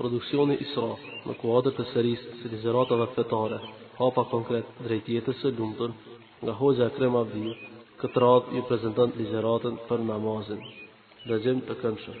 produksioni Isra në kuadër të serisë së ligjëratave fetare, hapa konkret drejt jetës së lumtur nga Hoxha Ekrem Avdiu, këtë radhë ju prezanton ligjëratën për namazin. Dëgjim të këndshëm.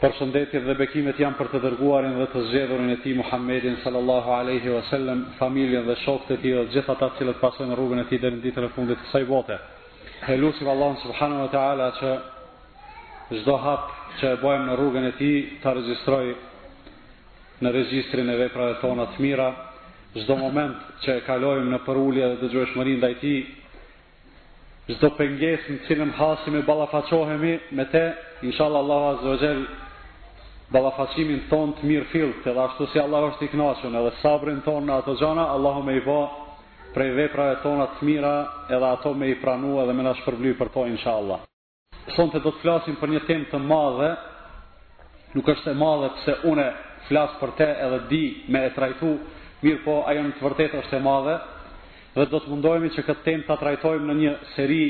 Përshëndetjet dhe bekimet janë për të Dërguarin dhe të Zgjedhurin e Tij Muhammedin sallallahu alejhi ve sellem, familjen dhe shokët e tij dhe të gjithë ata të cilët pasojnë rrugën e tij deri në ditën e fundit të kësaj bote. E lutim Allahun subhanahu ve teala që çdo hap që e bëjmë në rrugën e tij ta regjistrojë në regjistrin e veprave tona të mira, çdo moment që e kalojmë në përulje dhe dëgjueshmëri ndaj tij Çdo pengesë në të cilën hasim e ballafaqohemi me te, inshallah Allahu Azze ve Xhel ballafaqimin tonë të mirëfilltë, edhe ashtu si Allahu është i kënaqur, edhe sabrin tonë në ato gjëra, Allahu me i bë prej veprave tona të mira, edhe ato me i pranu edhe me na shpërbly për to inshallah. Sonte do të flasim për një temë të madhe, nuk është e madhe pse unë flas për te edhe di me e trajtu, mirëpo ajo në të vërtetë është e madhe, dhe do të mundohemi që këtë temë ta trajtojmë në një seri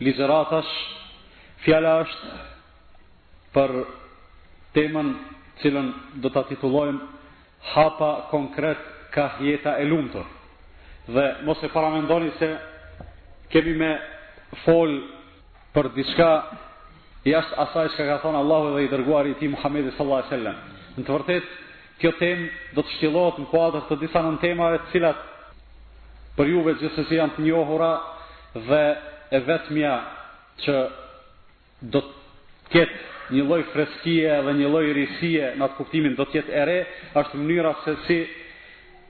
ligjëratash, fjala është për temën të cilën do ta titullojmë Hapa konkret kah jeta e lumtur dhe mos e paramendoni se kemi me fol për diçka jashtë asaj çka ka thënë Allahu dhe i dërguari i tij Muhamedi sallallahu alejhi wasallam. Në të vërtetë, kjo temë do të shtjellohet në kuadër të disa nëntemave të cilat për juve gjithsesi janë të njohura dhe e vetmja që do të ketë një lloj freskie dhe një lloj risie në atë kuptimin do të jetë e re, është mënyra se si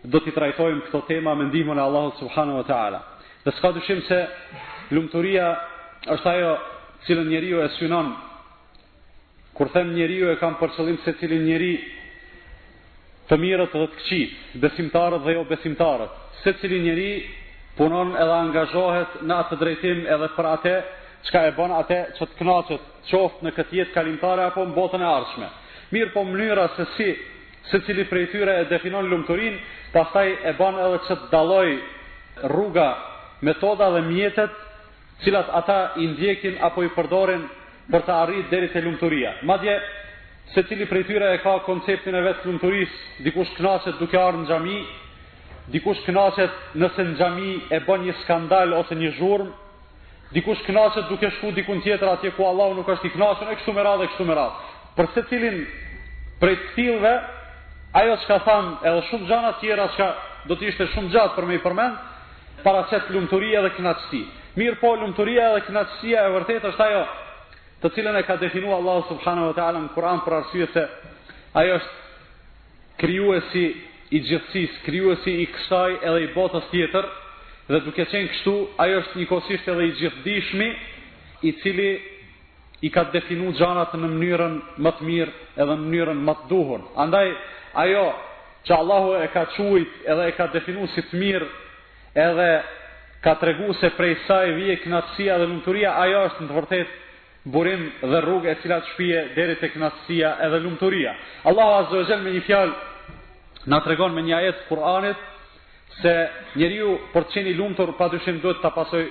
do t'i trajtojmë këto tema me ndihmën e Allahut subhanahu wa taala. Dhe s'ka dyshim se lumturia është ajo të cilën njeriu e synon. Kur them njeriu e kam për qëllim secilin njeri Të mirët dhe të këqijtë, besimtarët dhe jobesimtarët, secili njeri punon edhe angazhohet në atë drejtim edhe për atë çka e bën atë që të kënaqet, qoftë në këtë jetë kalimtare apo në botën e ardhshme. Mirëpo mënyra se si secili prej tyre e definon lumturinë, pastaj e bën edhe që të dallojë rruga, metoda dhe mjetet të cilat ata i ndjekin apo i përdorin për ta arrit deri te lumturia. Madje, secili prej tyre e ka konceptin e vet të lumturisë, dikush kënaqet duke ardhur në xhami, dikush kënaqet nëse në xhami e bon një skandal ose një zhurmë, dikush kënaqet duke shku dikun tjetër atje ku Allahu nuk është i kënaqur e kështu me radhë e kështu me radhë. Për secilin prej të tillëve, ajo çka thamë edhe shumë gjana tjera që do të ishte shumë gjatë për me i përmend, paraqet lumturi edhe kënaqësi. Mirëpo lumturia edhe kënaqësia e vërtetë është ajo të cilën e ka definu Allahu subhanahu wa taala në Kur'an për arsye se ai është krijuesi i gjithësisë, krijuesi i kësaj edhe i botës tjetër dhe duke qenë kështu, ai është njëkohësisht edhe i gjithëdijshmi, i cili i ka definu gjanat në mënyrën më të mirë edhe në mënyrën më të duhur. Andaj, ajo që Allahu e ka quajt edhe e ka definu si të mirë edhe ka tregu se prej saj vjen knaqësia dhe lumturia, ajo është në të vërtet burim dhe rrugë e cila t'shpie deri te knaqësia edhe lumturia. Allahu Azze ve Xhel me një fjalë na tregon me një ajet t'Kur'anit se njeriu për të qenë i lumtur pa dyshim duhet ta pasojë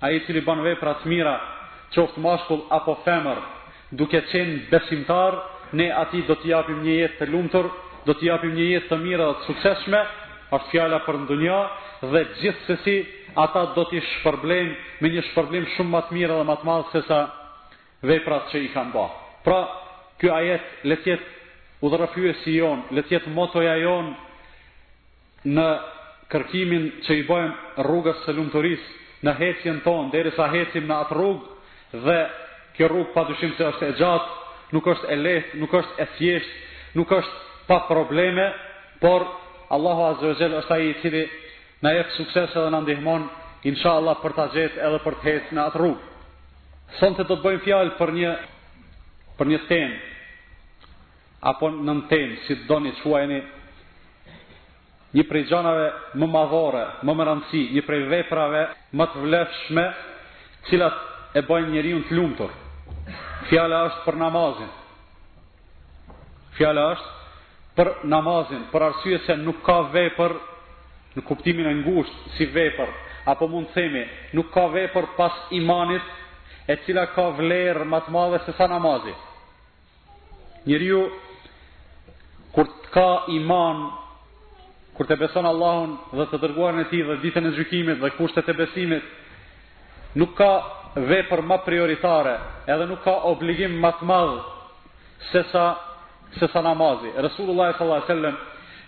Ai i cili ban vepra të mira, qoftë mashkull apo femër, duke qenë besimtar, Ne atij do t'i japim një jetë të lumtur, do t'i japim një jetë të mirë dhe të suksesshme, është fjala për në dunja, dhe gjithsesi ata do t'i shpërblejmë me një shpërblim shumë ma të mirë dhe ma të madh sesa veprat që i kanë bërë. Pra, ky ajet le të jetë udhërrëfyesi jonë, le të jetë motoja jonë në kërkimin që i bëjmë rrugës së lumturisë, në hecjen tonë derisa hecim në atë rrugë dhe kjo rrugë padyshim se është e gjatë, nuk është e lehtë, nuk është e thjeshtë, nuk është pa probleme, por Allahu Azze ve Xhel është ai i cili na jep sukses edhe na ndihmon inshallah për ta gjetë edhe për të hecë në atë rrugë. Sonte do të bëjmë fjalë për një për një temë apo nën temë, si të doni quajeni, një prej gjanave më madhore, më me rëndësi, një prej veprave ma të vlefshme, të cilat e bajnë njeriun të lumtur. Fjala është për namazin. Fjala është për namazin, për arsye se nuk ka vepër në kuptimin e ngushtë si vepër, apo mund të themi, nuk ka vepër pas imanit e cila ka vlerë ma të madhe se sa namazi. Njeriu kur të ka iman, kur ta beson Allahun dhe të dërguarin e tij dhe ditën e gjykimit dhe kushtet e besimit, nuk ka vepër ma prioritare, edhe nuk ka obligim ma të madh se sa se sa namazi. Resulullah sallallahu alaihi we sellem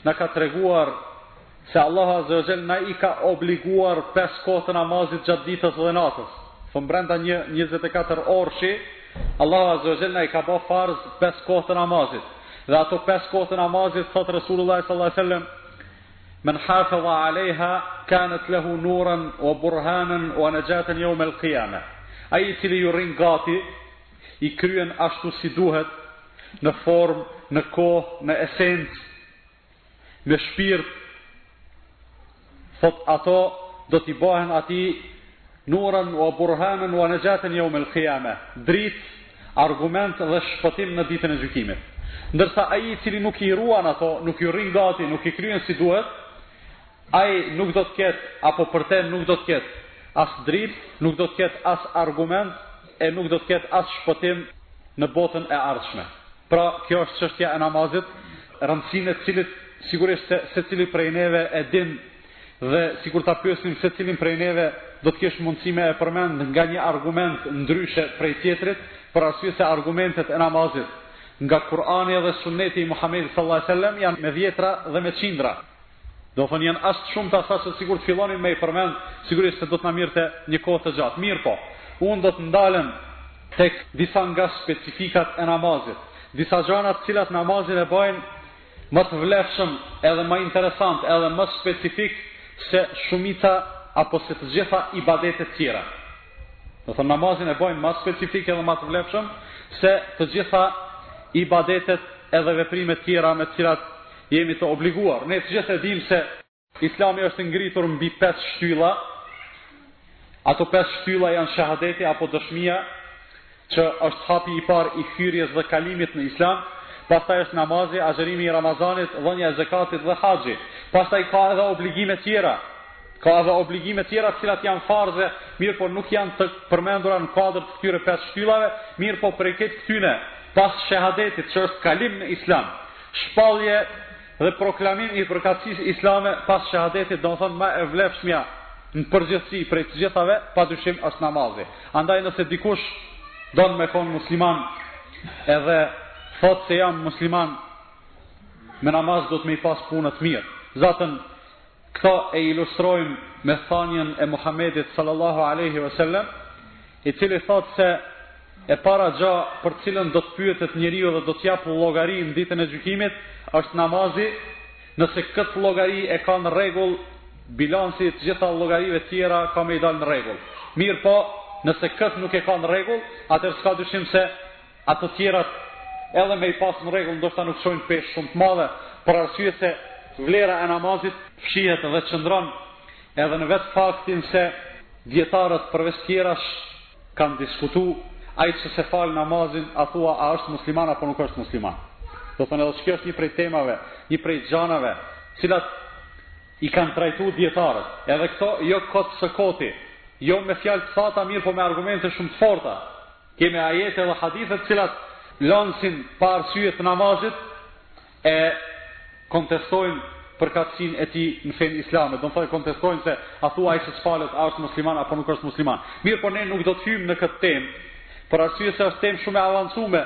na ka treguar Se Allahu Azze o Xhel na i ka obliguar pesë kohë të namazit gjatë ditës dhe natës. Dothon brenda një njëzet e katër orëshi, Allahu Azze o Xhel na i ka ba farz pesë kohë të namazit. Dhe ato pesë kohë të namazit thot Resulullah sallallahu alaihi wasallam Men hafedha alejha kanet lehu nuren ue burhanen ue nexhaten jeumel kijame. Ai i cili ju rrin gati, i kryen ashtu si duhet, në formë, në kohë, në esencë, me shpirt thot ato do t'i bahen atij nuran wa burhanan wa najatan yawm al-qiyama drit argument dhe shpëtim në ditën e gjykimit ndërsa ai i cili nuk i ruan ato nuk ju rrin gati nuk i kryen si duhet ai nuk do të ketë apo për te nuk do të ketë as drit nuk do të ketë as argument e nuk do të ketë as shpëtim në botën e ardhshme. Pra, kjo është çështja e namazit, rëndësinë e të cilit sigurisht se secili prej neve e din dhe sikur ta pyesim secilin prej neve do të kish mundësi me e përmend nga një argument ndryshe prej tjetrit, për arsye se argumentet e namazit nga Kur'ani dhe Sunneti i Muhamedit sallallahu alajhi wasallam janë me dhjetra dhe me qindra. Dothon janë aq shumë sa që sikur të fillonim me i përmend, sigurisht se do të na mirte një kohë të gjatë. Mirëpo, unë do të ndalem tek disa nga specifikat e namazit, disa gjana të cilat namazin e bajn ma të vlefshëm edhe më interesant edhe më specifik se shumica apo se të gjitha ibadetet tjera. Dothon namazin e bajn më specifik edhe më të vlefshëm se të gjitha ibadetet edhe veprimet tjera me të cilat Jemi të obliguar. Ne të gjithë e dimë se Islami është ngritur mbi pesë shtylla. Ato pesë shtylla janë shahadeti apo dëshmia që është hapi i parë i hyrjes dhe kalimit në Islam. Pastaj është namazi, agjërimi i Ramazanit, dhënia e zekatit dhe haxhi. Pastaj ka edhe obligime tjera. Ka edhe obligime tjera të cilat janë farze, mirëpo nuk janë të përmendura në kuadër të këtyre pesë shtyllave, mirëpo prej këtë këtyne pas shahadetit që është kalim në Islam. Shpallje dhe proklamim i përkatësisë islame pas shahadetit, domethënë ma e vlefshmja në përgjithësi prej të gjithave, pa dyshim është namazi. Andaj nëse dikush don me kon musliman edhe thotë se jam musliman me namaz duhet me i pas punët mirë. Zaten Këtë e ilustrojmë me thanjen e Muhamedit sallallahu alejhi ve sellem, i cili thotë se e para gja për të cilën do të pyetet njeriu dhe do të japë llogari në ditën e gjykimit është namazi, nëse këtë llogari e ka në rregull, bilansi i të gjitha llogarive tjera ka me i dalë në rregull. Mirëpo, nëse këtë nuk e ka në rregull, atëherë s'ka dyshim se Ato tjerat edhe me i pas në rregull ndoshta nuk çojnë peshë shumë të madhe, për arsye se vlera e namazit fshihet dhe qëndron edhe në vetë faktin se dijetarët përveç tjerash kan diskutu, ai që s'e fal namazin a thua a është musliman apo nuk është musliman. Domethënë edhe kjo është një prej temave, një prej gjanave, të cilat i kanë trajtu dijetarët. Edhe këto jo kot së koti, jo me fjalë të thata, mirëpo me argumente shumë të forta. Kemi ajete dhe hadithe të cilat lansin pa arsye të namazit e kontestojnë përkatësinë e tij në fenë islame. Domethonë kontestojnë se a thua ai që s'falet a është musliman apo nuk është musliman. Mirëpo ne nuk do të hyjmë në këtë temë. Për arsye se është temë shumë e avancume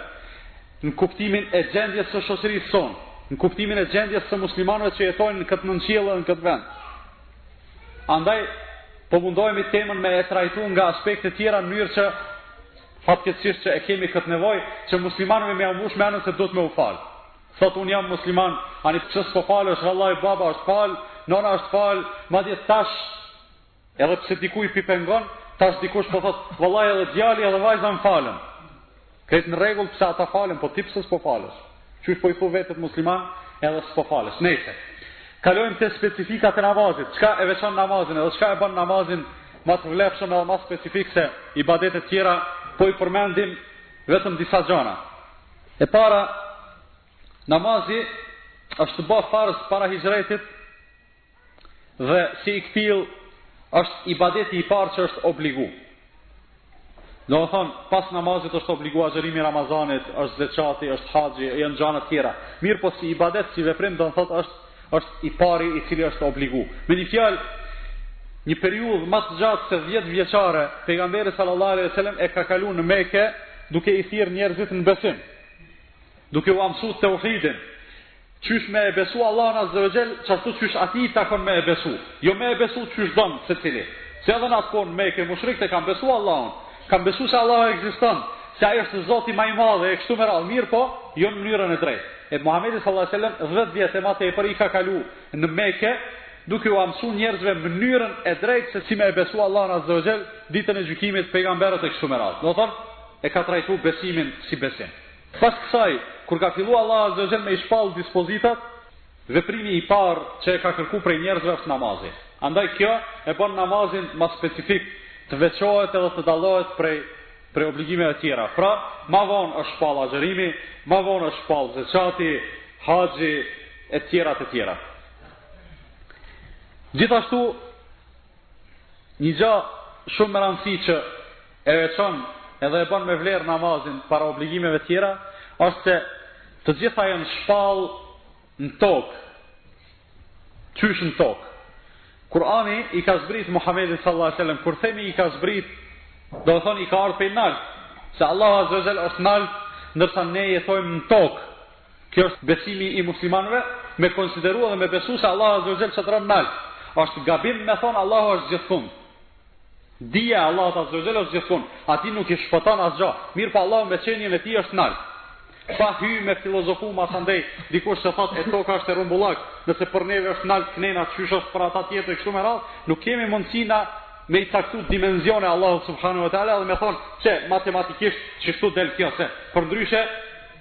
në kuptimin e gjendjes së shoqërisë sonë, në kuptimin e gjendjes së muslimanëve që jetojnë në këtë nënqiell dhe në këtë vend. Andaj, po mundohemi temën me e trajtu nga aspekte tjera në mënyrë që fatkeqësisht që e kemi këtë nevojë që muslimanëve me ja mbush menën se duhet me u fal. Thotë unë jam musliman, ani pse s'po falësh, vallahi baba është fal, nona është fal, madje tash edhe pse dikujt po i pengon, tash dikush po thot, vallahi edhe djali edhe vajza më falen. Krejt në rregull pse ata falen po ti pse s'po falësh? Qysh po i thu vetes musliman edhe s'po falësh. Nejse. Kalojmë te specifikat e namazit. Çka e veçon namazin edhe çka e ban namazin ma të vlefshëm edhe ma specifik se ibadetet tjera, po i përmendim vetëm disa gjana. E para, namazi është ba farz para hixhretit Dhe si i këtillë është ibadeti i parë që është obligu. Domethonë, pas namazit është obligu agjërimi i Ramazanit, është zeqati, është haxhi, e janë gjanat tjera. Mirëpo si ibadet, si veprim, domethonë është, është i pari i cili është obligu. Me një fjalë, një periudhë ma të gjatë se 10 vjeçare, pejgamberi sallallahu alejhi ve sellem e ka kalu në Mekë duke i thirr njerëzit në besim, duke ua msu teuhidin, Qysh me e besu Allahun Azze ve Xhel, qashtu qysh Atij i takon me e besu, jo me e besu qysh don secili. Se edhe në atë kohë në Mekë mushrikët e kanë besu Allahun, kanë besu se Allahu ekziston, se Ai është Zoti ma i madh e kështu me radhë, mirëpo jo në mënyrën e drejtë. E Muhamedi sallallahu alajhi wasallam 10 vjet e ma tepër i ka kalu në Mekë duke ua mësu njerëzve mënyrën e drejtë se si me e besu Allahun Azze ve Xhel, ditën e gjykimit, pejgamberët e kështu me radhë. Domethonë e ka trajtu besimin si besim. Pas kësaj, kur ka fillu Allahu azze ve xhel me i shpall dispozitat, veprimi i parë që e ka kërku prej njerëzve është namazi. Andaj kjo e bon namazin ma specifik të veçohet edhe të dallohet prej prej obligimeve tjera. Pra, ma vonë është shpall agjërimi, ma vonë është shpall zeqati, haxhi, e tjera, e tjera. Gjithashtu, një gja shumë me rëndësi që e veçon edhe e bën me vlerë namazin para obligimeve tjera, është se të gjitha janë shpall në tokë, qysh në tokë. Kurani i ka zbrit Muhammedit sallallahu alaihi wasallam, kur themi i ka zbrit, domethonë i ka ardh prej nalt, se Allahu azza wa jall është nalt, ndërsa ne jetojmë në tokë. Kjo është besimi i muslimanëve, me konsideru dhe me besu se Allahu Azza wa Jall qëndron nalt. Është gabim me thon Allahu është gjithkund. Dija e Allahut Azza wa Jall është gjithkund. Atij nuk i shpëton asgjë. Mirëpo Allahu me qenien e tij është nalt. Pa hy me filozofu ma andej, dikush thot e toka është e rumbullak, nëse për neve është nalt këndena, qysh është për ata tjerët e kështu me radhë, nuk kemi mundësi na me i caktu dimenzione Allahut subhanu wa ta'ala dhe me thonë që matematikisht qështu del kjo se përndryshe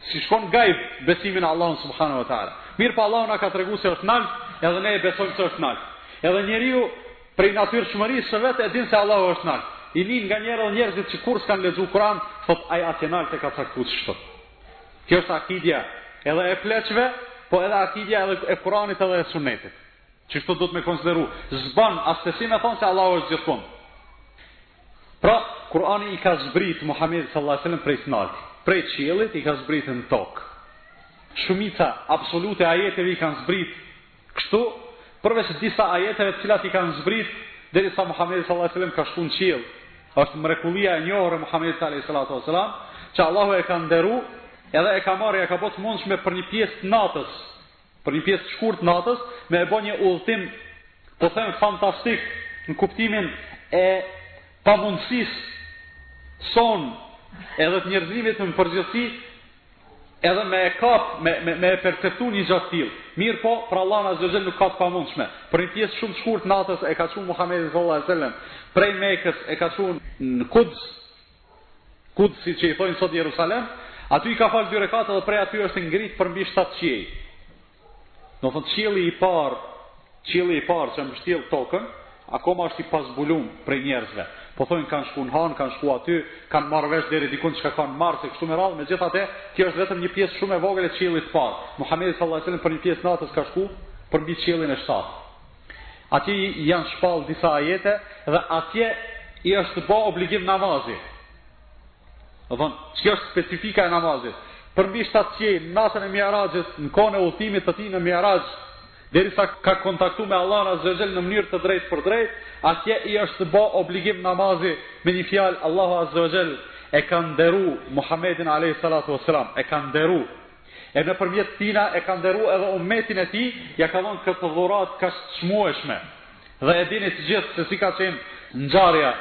S'ish kon gajb besimi në Allahun subhanahu wa taala. Mirëpo Allahu na ka tregu se është nalt, edhe ne e besojmë se është nalt. Edhe njeriu prej natyrshmërisë së vet e din se Allahu është nalt. I nin nganjëherë edhe njerëzit që kurrë s'kan lexu Kur'an, thot ai atje nalt e ka caktu kshtu. Kjo është akidia edhe e pleçve, po edhe akidia edhe e Kur'anit edhe e Sunnetit. Qështu duhet me konsideru, s'bën assesi me thon se Allahu është gjithkund. Pra, Kurani i ka zbrit Muhamedit sallallahu alaihi wasallam prej s'nalti, prej qiellit i ka zbrit në tokë. Shumica absolute e ajeteve i kanë zbrit kështu, përveç disa ajeteve të cilat i kanë zbrit derisa Muhamedi sallallahu alaihi wasallam ka shku në qiell. Është mrekullia e njohur e Muhamedit sallallahu alaihi wasallam, që Allahu e ka nderu edhe e ka marrë e ka bo të mundshme për një pjesë të natës për një pjesë të shkurt të natës me e bo një udhëtim po them fantastik në kuptimin e pamundësisë sonë edhe të njerëzimit në përgjithësi edhe me e kap me me me e perceptu një gja të tillë. Mirëpo, për Allahun azza wa jall nuk ka të pamundshme. Për një pjesë shumë të shkurt të natës e ka çu Muhamedin sallallahu alajhi wasallam, prej Mekës e ka çu në Kuds, Kudsi që i thojnë sot Jerusalem, aty i ka falë dy rekate dhe prej aty është ngritë përmbi shtatë qiej. Domethënë qielli i parë, qielli i parë që mbështjell tokën, akoma është i pazbulun prej njerëzve. Po thonë kanë shku në hanë, kanë shku aty, kanë marrë vesh deri dikun çka ka në Mars e kështu me radhë, megjithatë kjo është vetëm një pjesë shumë e vogël e qiellit të parë. Muhamedi sallallahu alajhi wasallam për një pjesë të natës ka shku përmbi qiellin e shtatë. Atje i janë shpallë disa ajete dhe atje i është ba obligim namazi. Domethonë, që kjo është specifika e namazit. Përmbi shtatë qiej, natën e miraxhit, në kohën e udhëtimit të tij në miraxh, derisa ka kontaktu me Allahun azza wa jall në mënyrë të drejtpërdrejt, atje i është ba obligim namazi me një fjalë Allahu azza wa jall e ka nderu Muhammedin a.s. e ka nderu E nëpërmjet tina e ka nderu edhe ummetin e tij, ja ka dhonë këtë dhuratë kaq të çmueshme. Dhe e dini të gjithë se si ka qenë ngjarja,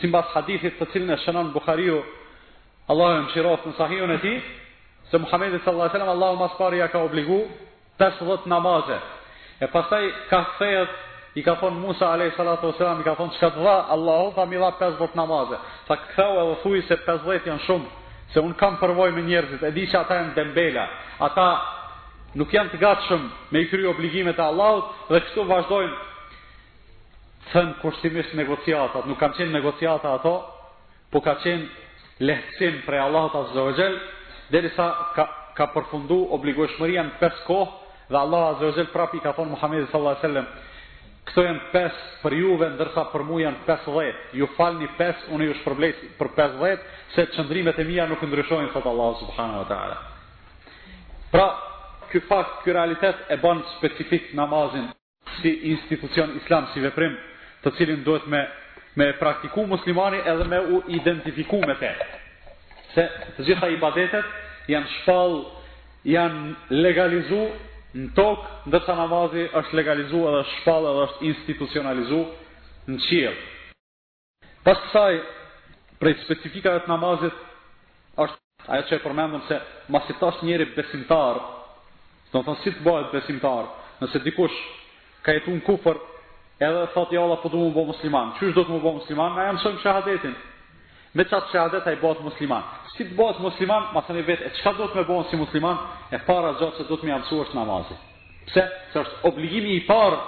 simbas hadithit të cilin e shënon Buhariu, Allahu e mëshiroftë në Sahihun e tij, se Muhamedit sallallahu alaihi wasallam Allahu ma s'pari ja ka obligu pesëdhjetë namaze. E pastaj kah kthehet i ka thonë Musa alejhi salatu ves selam i ka thonë çka të dha Allahu tha m'i dha pesëdhjetë namaze. Tha ktheu edhe thuji se pesëdhjetë janë shumë se unë kam përvojë me njerëzit e di që ata janë dembela. Ata nuk janë të gatshëm me i kry obligimet e Allahut dhe kështu vazhdojnë thënë kushtimisht negociatat, nuk kanë qenë negociata ato, Po ka qenë lehtësim prej Allahut Azza wa Jall, derisa ka ka përfundu obligueshmëria në pesë kohë dhe Allahu Azza wa Jall prapë i ka thonë Muhamedit sallallahu alaihi wasallam, këto janë pesë për juve ndërsa për mua janë 50. Ju falni 5, unë ju shpërblej për 50, se qëndrimet e mia nuk ndryshohen thot Allahu subhanahu wa taala. Pra, ky fakt, ky realitet e ban specifik namazin si institucion islam, si veprim të cilin duhet me, me e praktiku muslimani edhe me u identifiku me te. Se të gjitha ibadetet janë shpall, janë legalizu në tokë, ndërsa namazi është legalizu edhe është shpall edhe është institucionalizu në qiell. Pas kësaj, prej specifikave të namazit, është ajo që e përmendëm se masi t'jesh njeri besimtar, domethonë si të bahet besimtar, nëse dikush ka jetu në kufër, edhe thot ja Allah po du m'u bo musliman. Qysh duhet m'u bo musliman? Na ja msojmë shahadetin. Me qat shahadet ai bëhet musliman. Si të bëhet musliman, ma thoni vetë, çka duhet me bo si musliman? E para gjë që duhet me ja mësu është namazi. Pse? Se është obligimi i parë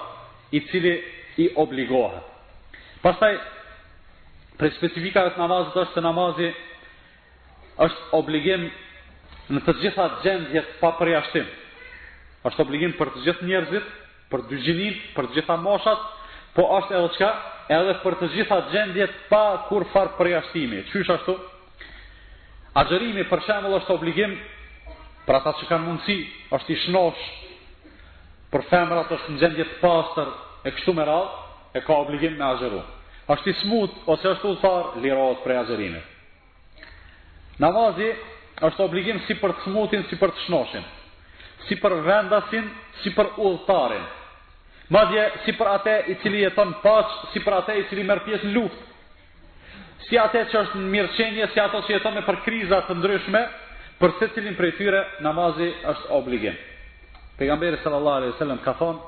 i cili i obligohet. Pastaj, prej specifikave të namazit është se namazi është obligim në të gjitha gjendjet pa përjashtim. është obligim për të gjithë njerëzit, për dy gjinit, për të gjitha moshat, po është edhe çka, edhe për të gjitha gjendjet pa kurrfarë përjashtimi. Qysh ashtu? Agjërimi për shembull është obligim për ata që kanë mundësi, është i shnosh, për femrat është në gjendje të pastër e kështu me radhë, e ka obligim me agjëru. Është i smut ose është udhëtar, lirohet prej agjërimit. Namazi është obligim si për të smutin, si për të shnoshin, si për vendasin, si për udhëtarin. Madje si për atë i cili jeton n'paqe, si për atë i cili merr pjesë në luftë. si atë që është në mirëqenie, si ato që jeton nëpër kriza të ndryshme, për secilin prej tyre namazi është obligim. Pegamberi sallallahu alaihi sallam ka thonë,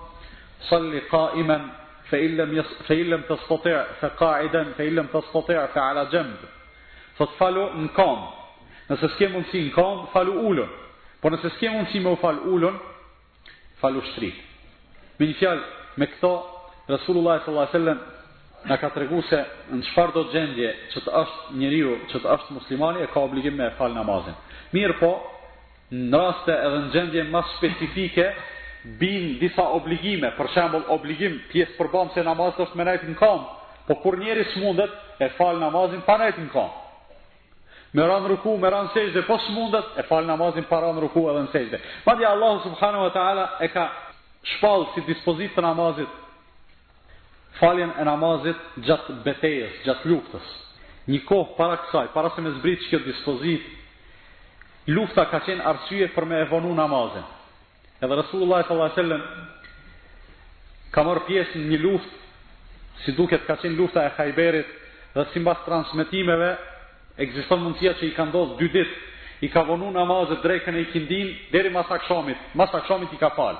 salli kaimen, fe in lem, jes, fe in lem testati' fe kaiden, fe in lem testati' fe ala xhenb. Thot falu në kam, nëse s'ke mundësi në kam, falu ulun. Por nëse s'ke mundësi me u fal ulun, falu shtrit. Me një fjalë, me këto Resulullah sallallahu alaihi wasallam na ka tregu se në çfarëdo gjendje që të është njeriu, që të është muslimani e ka obligim me fal namazin. Mirëpo, në raste edhe në gjendje më specifike bin disa obligime, për shembull obligim pjesë përbamse e namazit është me nejt në kam, po kur njeri s'mundet e fal namazin pa nejt në kam. Me ra në ruku, me ra në sexhde, po s'mundet, e falë namazin pa ra në ruku edhe në sexhde. Madje Allahu subhanehu wa ta'ala e ka shpalë si dispozit të namazit, faljen e namazit gjatë betejës, gjatë luftës. Një kohë para kësaj, para se me zbrit që kjo dispozit, lufta ka qenë arsye për me e vonu namazin. Edhe Resullullahi sallallahu alejhi ve sellem ka marrë pjesë në një luftë, si duket ka qenë lufta e Hajberit dhe simbas transmetimeve ekziston mundësia që i ka ndodh dy ditë, i ka vonu namazet drekën e ikindinë deri mas akshamit, mas akshamit i ka falë.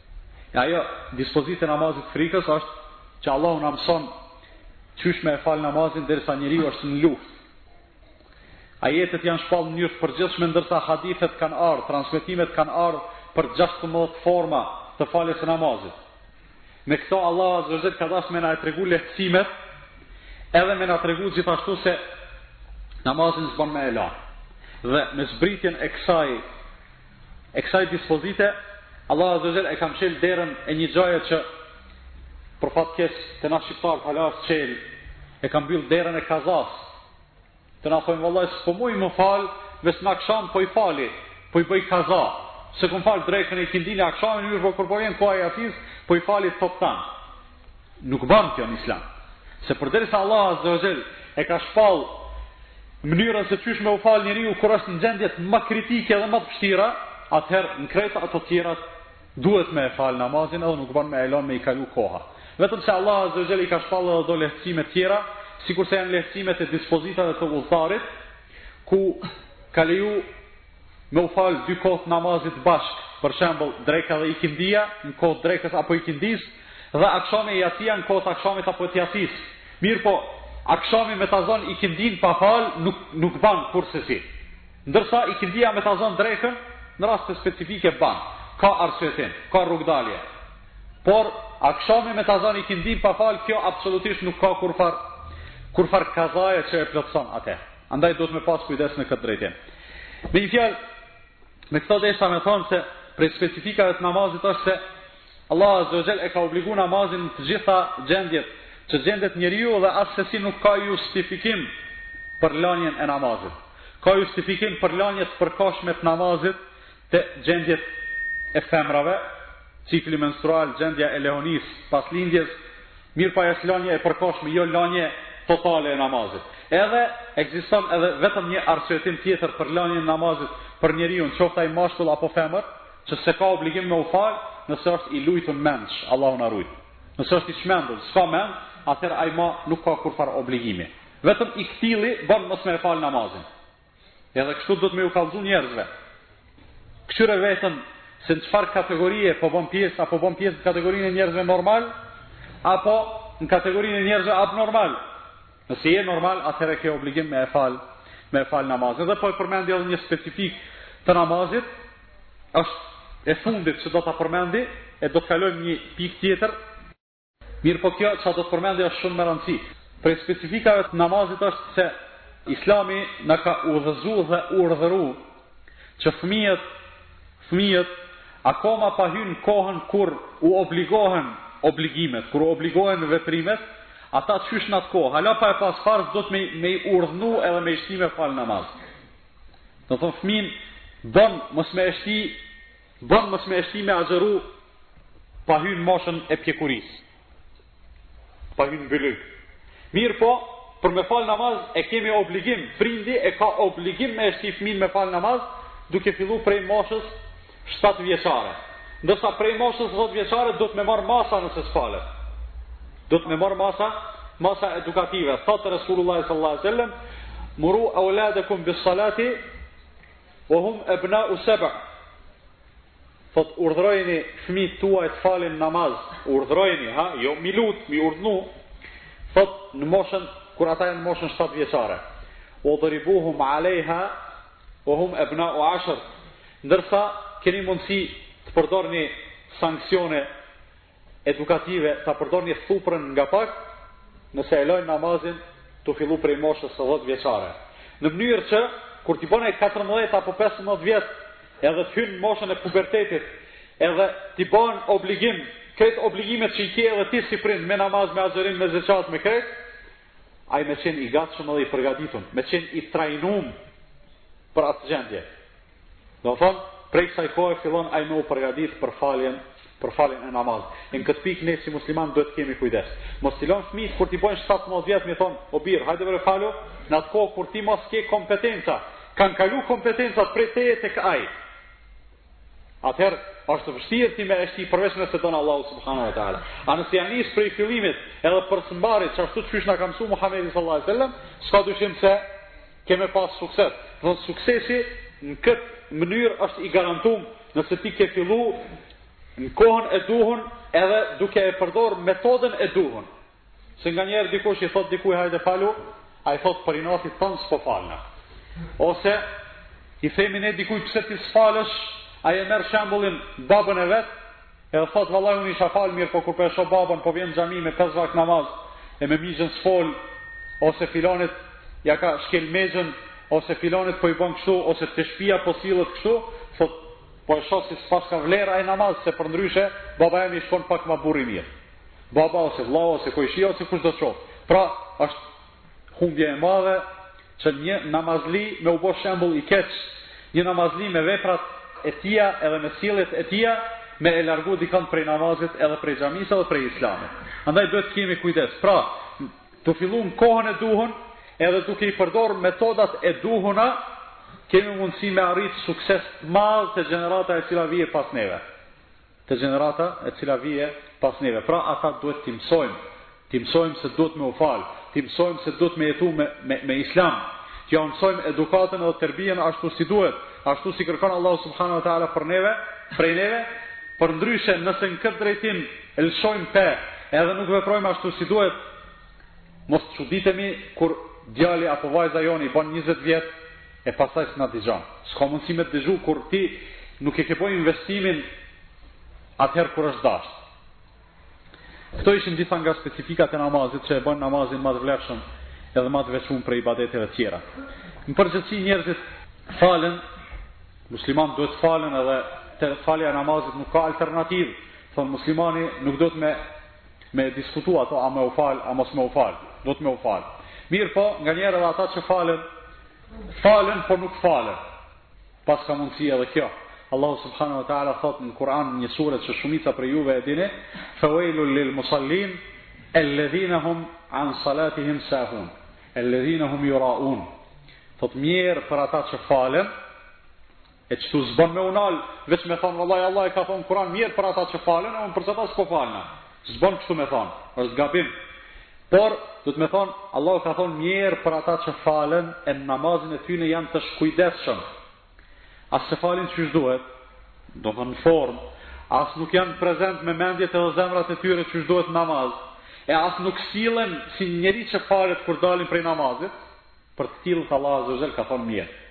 E ajo dispozitë e namazit të frikës është që Allahu na mëson qysh me e fal namazin derisa njeriu është në luftë. Ajetet janë shpall në mënyrë të përgjithshme ndërsa hadithet kanë ardh, transmetimet kanë ardh për 16 forma të faljes së namazit. Me këto Allahu azza wa jall ka dasht me na tregu lehtësimet edhe me na tregu gjithashtu se namazin s'bon me e lan. Dhe me zbritjen e kësaj e kësaj dispozite, Allahu Azza wa Jall e ka mshel derën e një gjaje që për fat keq te na shqiptarët hala është çel, e ka mbyll derën e kazas. Te na thonë vallai s'po muj me u fal, veç n'aksham po i fali, po i boj kaza. S'e kom fal drekën e ikindinë e akshamin mirëpo kur po vjen koha e jacis, po i fali toptan. Nuk ban kjo në Islam. Se përderisa Allah Azza wa Jall e ka shpall mënyrën se qysh me u fal njeriu kur është në gjendjet ma kritike edhe ma të vështira, atëherë në krejt ato tjerat duhet me e fal namazin edhe nuk ban me e lanë me i kalu koha. Vetëm se Allah Azza wa Jall i ka shpall edhe do lehtësime tjera, sikurse janë lehtësimet e dispozitave të udhëtarit, ku ka leju Me i falë dy kohë të namazit bashkë, për shembull, dreka dhe ikindia, në kohë të drekës apo ikindisë, dhe akshami e jacia në kohë të akshamit apo të jacisë. Mirëpo, akshami me ta zënë ikindinë pa falë nuk nuk bën kurrsesi. Ndërsa ikindia me ta zënë drekën në raste specifike bën. Ka arsyetim, ka rrugëdalje. Por akshami me ta zënë ikindinë pa falë kjo absolutisht nuk ka kurrfarë kurrfarë kazaje që e plotëson atë. Andaj duhet me pas kujdes në këtë drejtim. Me një fjalë, me këto desha me thonë se prej specifikave të namazit është se Allah Azza wa Jall e ka obligu namazin në të gjitha gjendjet që gjendet njeriu dhe assesi nuk ka justifikim për lanjen e namazit. Ka justifikim për lanje të përkohshme të namazit Te gjendjet e femrave, cikli menstrual, gjendja e lehonisë pas lindjes, mirëpo ajo asht lanje e përkohshme, jo lanje totale e namazit. Edhe ekziston edhe vetëm një arsyetim tjetër për lanjen e namazit për njeriun, qoftë ai mashkull apo femër, që s'e ka obligim me u fal, nëse është i lujtun mendsh, Allahu na rujt. Nëse është i çmendur, s'ka mend, atëherë ai ma nuk ka kurrfarë obligimi. Vetëm i ktilli bon mos me e fal namazin. Edhe kështu duhet me ju kalzu njerëzve. Këqyre veten se në çfarë kategorie po bon pjesë, a po bon pjesë në kategorinë e njerëzve normal, apo në kategorinë e njerëzve abnormal. Nëse je normal, atëherë ke obligim me e falë, me e falë namazin. Dhe po e përmendi edhe një specifikë të namazit, është e fundit që do ta përmendi, e do të kalojmë në një pikë tjetër, Mirëpo kjo çka do ta përmendi është shumë me rëndësi. Prej specifikave të namazit është se Islami na ka udhëzu dhe urdhëru që fëmijët, fëmijët akoma pa hy në kohën kur u obligohen obligimet, kur u obligohen veprimet, ata qysh në atë kohë, hala pa e pas farz, duhet me, me i urdhnu edhe me i shti me falë namaz. Domethonë, fmijën bon mos me e shti Bon mos me e shti me agjëru pa hy në moshën e pjekurisë. Pa hy në bylyk. Mirëpo, për me falë namaz e kemi obligim, prindi e ka obligim me e shti fmijën me falë namaz, duke fillu prej moshës 7 vjeçare. Ndërsa prej moshës 10 vjeçare duhet me marrë masa nëse s'falet. Duhet me marrë masa, masa edukative. Thotë Resulullah sallallahu alaihi wasallam, muru auladekum bis salati Wa hum ebna'u seba' Thotë, urdhërojini fmijët tuaj të falin namaz, urdhërojini, ha, jo m'i lut, m'i urdhnu, thotë, në moshën, kur ata janë në moshën shtatë vjeçare. Wadribuhum alejha wa hum ebna'u ashër, ndërsa keni mundësi të përdorni sanksione edukative ta përdorni thuprën nga pak nëse e lojnë namazin tu fillu prej moshës së dhjetë vjeçare në mënyrë që kur t'i bënë katërmbëdhjetë apo pesëmbëdhjetë vjet edhe të hynë në moshën e pubertetit edhe t'i bënë obligim krejt obligimet që i ke edhe ti si prind me namaz me agjërim me zekat me krejt ai me qenë i gatshëm edhe i përgatitun me qenë i trajnum për atë gjendje Domethonë, prej kësaj kohe fillon ai me u përgatitë për faljen, për faljen e namazit. E në këtë pikë ne si muslimanë duhet të kemi kujdes. Mos t'i lëmë fëmijët kur t'i bëjnë shtatëmbëdhjetë vjet me i thonë, o bir, hajde bre falu, në atë kohë kur ti mos ke kompetenca. Kanë kalu kompetencat prej teje tek ai. Atëherë, është vështirë ti me e shti përveç nëse do Allahu subhanahu wa taala. A nëse ja nis prej fillimit edhe për së mbari, qashtu qysh na ka mësuar Muhamedi sallallahu alaihi wasallam, s'ka dyshim se Ke me pas sukses. Domthon suksesi në këtë mënyrë është i garantum nëse ti ke fillu në kohën e duhun edhe duke e përdor metodën e duhun. Se nganjëherë dikush i thot dikuj hajde falu, ai thot për inati ton s'po falna. Ose i themi ne dikuj pse ti s'falësh, ai e merr shembullin babën e vetë, Edhe thot vallahi unë isha fal mirë po kur po e shoh babën po vjen në xhami me pesë vakte namaz e me mixhën s'fol ose filanit ja ka shkel mexhën ose filanit po i bën kështu ose te shpia po sillet kështu thot po e shoh se s'paska vlerë ai namaz se përndryshe baba jem ish kon pak ma burr i mirë baba ose vllau ose kojshia ose kushdo qoftë pra është Humbje e madhe që një namazli me u bo shembull i keq, një namazli me veprat e tia edhe me sjelljet e tia, me e largu dikon prej namazit edhe prej xhamisë edhe prej islamit. Andaj duhet të kemi kujdes. Pra, tu fillu në kohën e duhun, edhe duke i përdor metodat e duhuna, kemi mundësi me arrit sukses të madh te gjenerata e cila vjen pas neve. Te gjenerata e cila vjen pas neve. Pra ata duhet t'i mësojmë, t'i mësojmë se duhet me u fal, t'i mësojmë se duhet me jetu me, me, me islam, t'ja mësojmë edukatën edhe terbijen ashtu si duhet, ashtu si kërkon Allahu subhanahu wa taala për neve, prej neve, përndryshe nëse në këtë drejtim lëshojmë pe, edhe nuk veprojmë ashtu si duhet, Mos çuditemi kur djali apo vajza jonë i bën njëzet vjet e pastaj s'na dëgjon. S'ka mundësi me të dëgju kur ti nuk e ke bo investimin atëherë kur është dashtë. Këto ishin disa nga specifikat e namazit që e bën namazin ma të vlefshëm edhe ma të veçum prej ibadeteve tjera. Në përgjithësi njerëzit falen, muslimanët duhet të falen edhe te falja e namazit nuk ka alternativë, domethonë muslimani nuk duhet me Me diskutu ato a me u falë a mos me u falë. Duhet me u falë. Mirëpo, nganjëherë edhe ata që falen, falen por nuk falen. Paska mundësi edhe kjo. Allahu subhanahu wa taala thot në Kur'an një sure që shumica prej juve e dini, "Fawailul lil musallin alladhina hum an salatihim sahun, alladhina hum yuraun." Thot mjerë për ata që falen, E qëtu s'bën me u nal, veç me thonë, vëllaj, Allahu ka thonë n'Kuran mjerë për ata që falen, e unë për qëta s'po falna. S'bën kështu me thonë, është gabim. Por, duhet me thonë, Allahu ka thonë mjerë për ata që falen, e në namazin e tyne janë të shkujdeshëm. As s'e falin qysh duhet, do thonë në formë, as nuk janë prezent me mendjet edhe zemrat e tyre qysh duhet n'namaz, e as nuk sillen si njeri që falet kur dalin prej namazit, Për të tillët Allahu azze wa xhell ka thonë mjerë,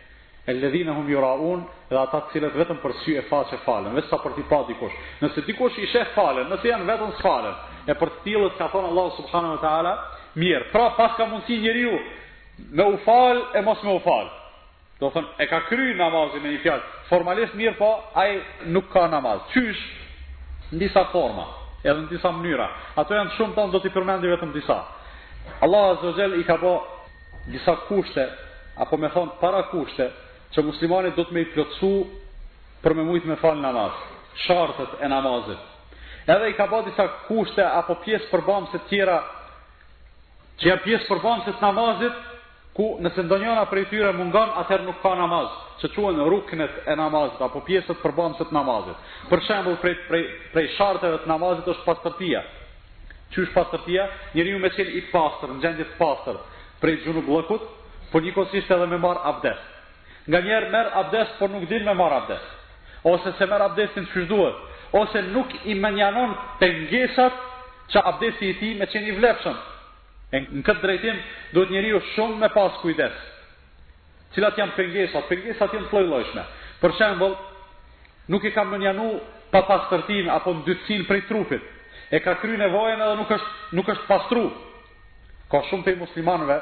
Elledhine hum jura'un, dhe ata të cilët vetëm për sy e faqe falen, veç sa për t'i pa dikush. Nëse dikush i sheh falen, nëse janë vetëm s'falen. E për të tillët ka thonë Allahu subhanahu wa ta'ala mjerë. Pra paska mundësi njeriu me u fal e mos me u fal. Do të thonë e ka kry namazin me një fjalë, formalisht mirëpo ai nuk ka namaz. Qysh në disa forma, edhe në disa mënyra. Ato janë shumë po unë do t'i përmendi vetëm disa. Allahu Azza wa Jall i ka bë disa kushte, apo me thonë parakushte, që muslimani duhet me i plotësu për me mujtë me falë namaz, shartet e namazit. Edhe i ka ba disa kushte apo pjesë përbamëse tjera, që janë pjesë përbamëse të namazit, ku nëse ndonjana prej tyre mungon atëherë nuk ka namaz, që quhen ruknet e namazit apo pjesët përbamëse të namazit. Për shembull prej prej prej sharteve të namazit është pastërtia. Qysh pastërtia? Njeriu me qenë i pastër, në gjendje të pastër prej xhunublëkut, por njëkohësisht edhe me marr abdes. Nganjëherë merr abdes, por nuk din me marr abdes. Ose se merr abdesin siç duhet, ose nuk i menjanon pengesat që abdesi i tij me qenë i vlefshëm. E në këtë drejtim duhet njeriu shumë me pas kujdes. Cilat janë pengesat? Pengesat janë të llojllojshme. Për shembull, nuk i ka mënjanu papastërtin apo ndytësin prej trupit. E ka kry nevojën edhe nuk është, nuk është pastru. Ka shumë pej muslimanëve,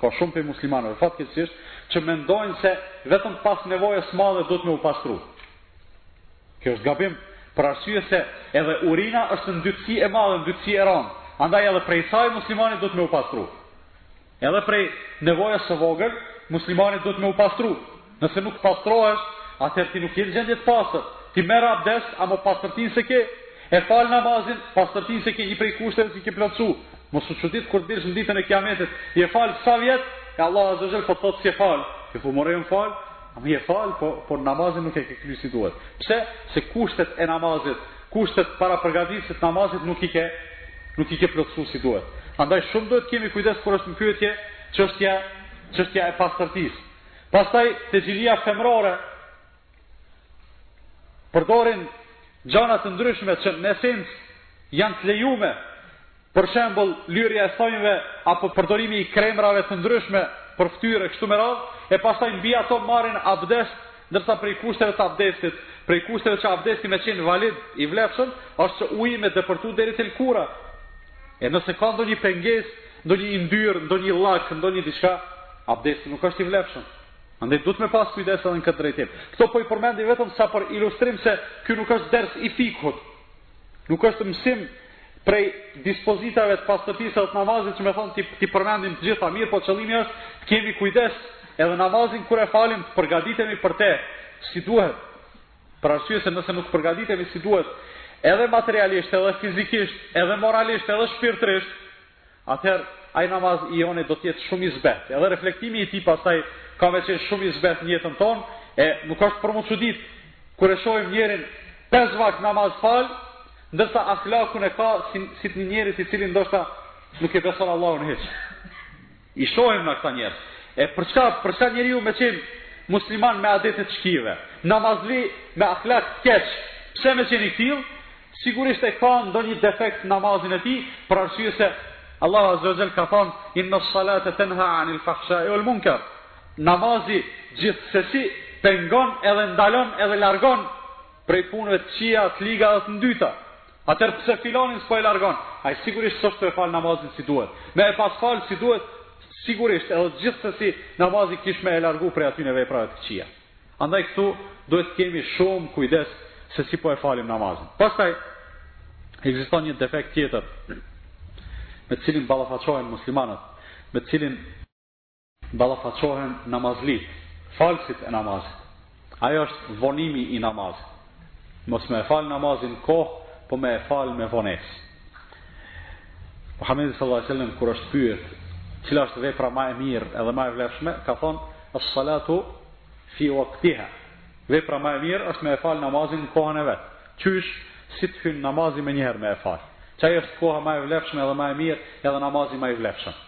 ka shumë pej muslimanëve, fatkeqsisht, që mendojnë se vetëm pas nevojës së madhe duhet me u pastru. Kjo është gabim, për arsye se edhe urina është ndytësi e madhe, ndytësi e ranë, andaj edhe prej saj muslimani duhet me u pastru. Edhe prej nevojës së vogël, muslimani duhet me u pastru. Nëse nuk pastrohesh, atëherë ti nuk je në gjendje të pastër. Ti merr abdes, amo pastërtin s'e ke, e fal namazin, pastërtin s'e ke, një prej kushteve s'e ke plotësu. Mos u çudit kur dilsh në ditën e kiametit, je fal sa vjet, e Allah azza xhel po thotë s'je fal. Ti po more jam fal, Je falë, po, por namazin nuk e ke kry si duhet. Pse? Se kushtet e namazit, kushtet parapërgatitëse të namazit nuk i ke, nuk i ke plotësu si duhet. Andaj shumë duhet të kemi kujdes kur është në pyetje çështja, çështja e pastërtisë. Pastaj, te gjinia femrore, përdorin gjana të ndryshme që në esencë janë të lejume, Për shembull, lyrja e thonjve apo përdorimi i kremrave të ndryshme për fytyrë e kështu me radhë, e pastaj mbi ato marrin abdest, ndërsa prej kushteve të abdestit, prej kushteve që abdesti me qenë valid, i vlefshëm, është që uji me depërtu deri te lkura. E nëse ka ndonjë pengesë, ndonjë yndyrë, ndonjë llak, ndonjë diçka, abdesti nuk është i vlefshëm. Andaj duhet me pas kujdes edhe në këtë drejtim. Këto po i përmendi vetëm sa për ilustrim se ky nuk është ders i fikhut. Nuk është mësim prej dispozitave të pastërtisë dhe të namazit që me thonë t'i përmendim të gjitha mirëpo qëllimi është të kemi kujdes edhe namazin kur e falim të përgatitemi për te si duhet. Për arsye se nëse nuk përgatitemi si duhet, edhe materialisht, edhe fizikisht, edhe moralisht, edhe shpirtërisht, atëherë ai namaz i joni do të jetë shumë i zbehtë. Edhe reflektimi i tij pastaj ka me qenë shumë i zbehtë në jetën tonë, e nuk është për m'u çuditë kur e shohim njerin pesë vakt namaz fal, ndërsa ahlakun e ka si, si të një njerit i cili ndoshta nuk e beson Allahun hiç. I shohim na këta njerëz. E për çka, për çka njeriu me qenë musliman me adete të shkive, namazli me akhlak të keq, pse me qenë i tillë, sigurisht e ka ndonjë defekt namazi i tij, për arsye se Allahu Azza wa Jall ka thënë inna salata tanha 'anil fahsha'i wal munkar. Namazi gjithsesi pengon edhe ndalon edhe largon prej punëve të kqija, të liga dhe të ndyta. Atëherë pse filanin s'po e largon? Ai sigurisht s'është tu e falë namazin si duhet. Me e pas falë si duhet, sigurisht edhe gjithsesi namazi kish me e largu prej atyne veprave të këqija. Andaj këtu duhet të kemi shumë kujdes se si po e falim namazin. Pastaj, ekziston një defekt tjetër me të cilin ballafaqohen muslimanët, me të cilin Ballafaqohen namazlitë, falësit e namazit. Ai është vonimi i namazit. Mos me e falë namazin në kohë, po me e falë me vonesë. Muhamedi sallallahu alaihi wasallam kur është pyet, cila është vepra më e mirë edhe më e vlefshme, ka thonë as-salatu fi waqtiha. Vepra më e mirë është me e falë namazin në kohën e vet. Qysh si të hyn namazi menjëherë me e falë. Qaj është koha më e vlefshme edhe më e mirë, edhe namazi më i vlefshëm.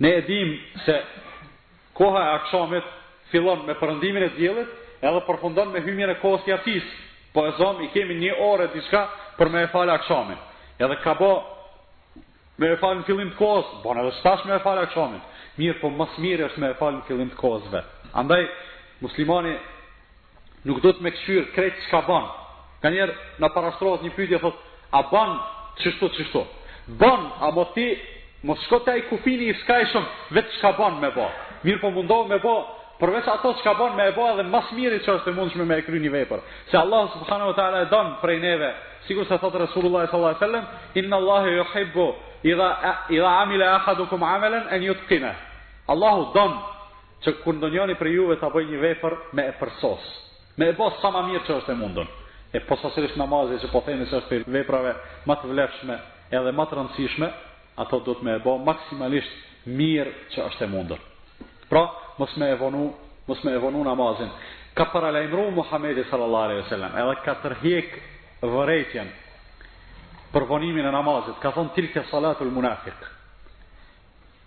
Ne e dimë se koha e akshamit fillon me përëndimin e diellit edhe përfundon me hyrjen e kohës së jacisë. Po e zomë i kemi një orë e diçka për me e fal akshamin. Edhe ka bon me e fal në fillim të kohës, bon edhe tash me e fal akshamin. Mirëpo më së miri është me e fal në fillim të kohës vet. Andaj, muslimani Nuk duhet me kqyr krejt çka bën. Kanjëherë na parashtrohet një pyetje thot, a bën qështu qështu. Bën, amo ti mos shko te ai kufini i skajshëm, veç çka bën me bë. Mirëpo mundohu me bë përveç asaj çka bën me e bë edhe më së miri që është e mundshme me e kry një vepër. Se Allah subhanahu wa taala e don prej neve, sikur se thot Resulullah sallallahu alaihi wasallam, inna Allaha yuhibbu idha idha amila ahadukum amalan an yutqinah. Allahu don Që kur ndonjoni prej juve ta bëjë një vepër, me e përsosë, me e ba sa ma mirë që është e mundun. E posaçërisht namazi që po themi se është prej veprave ma të vlefshme edhe ma të rëndësishme, atë duhet me e ba maksimalisht mirë që është e mundun. Pra, mos me e vonu, mos me e vonu namazin. Ka paralajmëru Muhamedi sallallahu alaihi wasallam, edhe ka tërhjek vërejtjen për vonimin e namazit, ka thonë tilke salatul munafiq.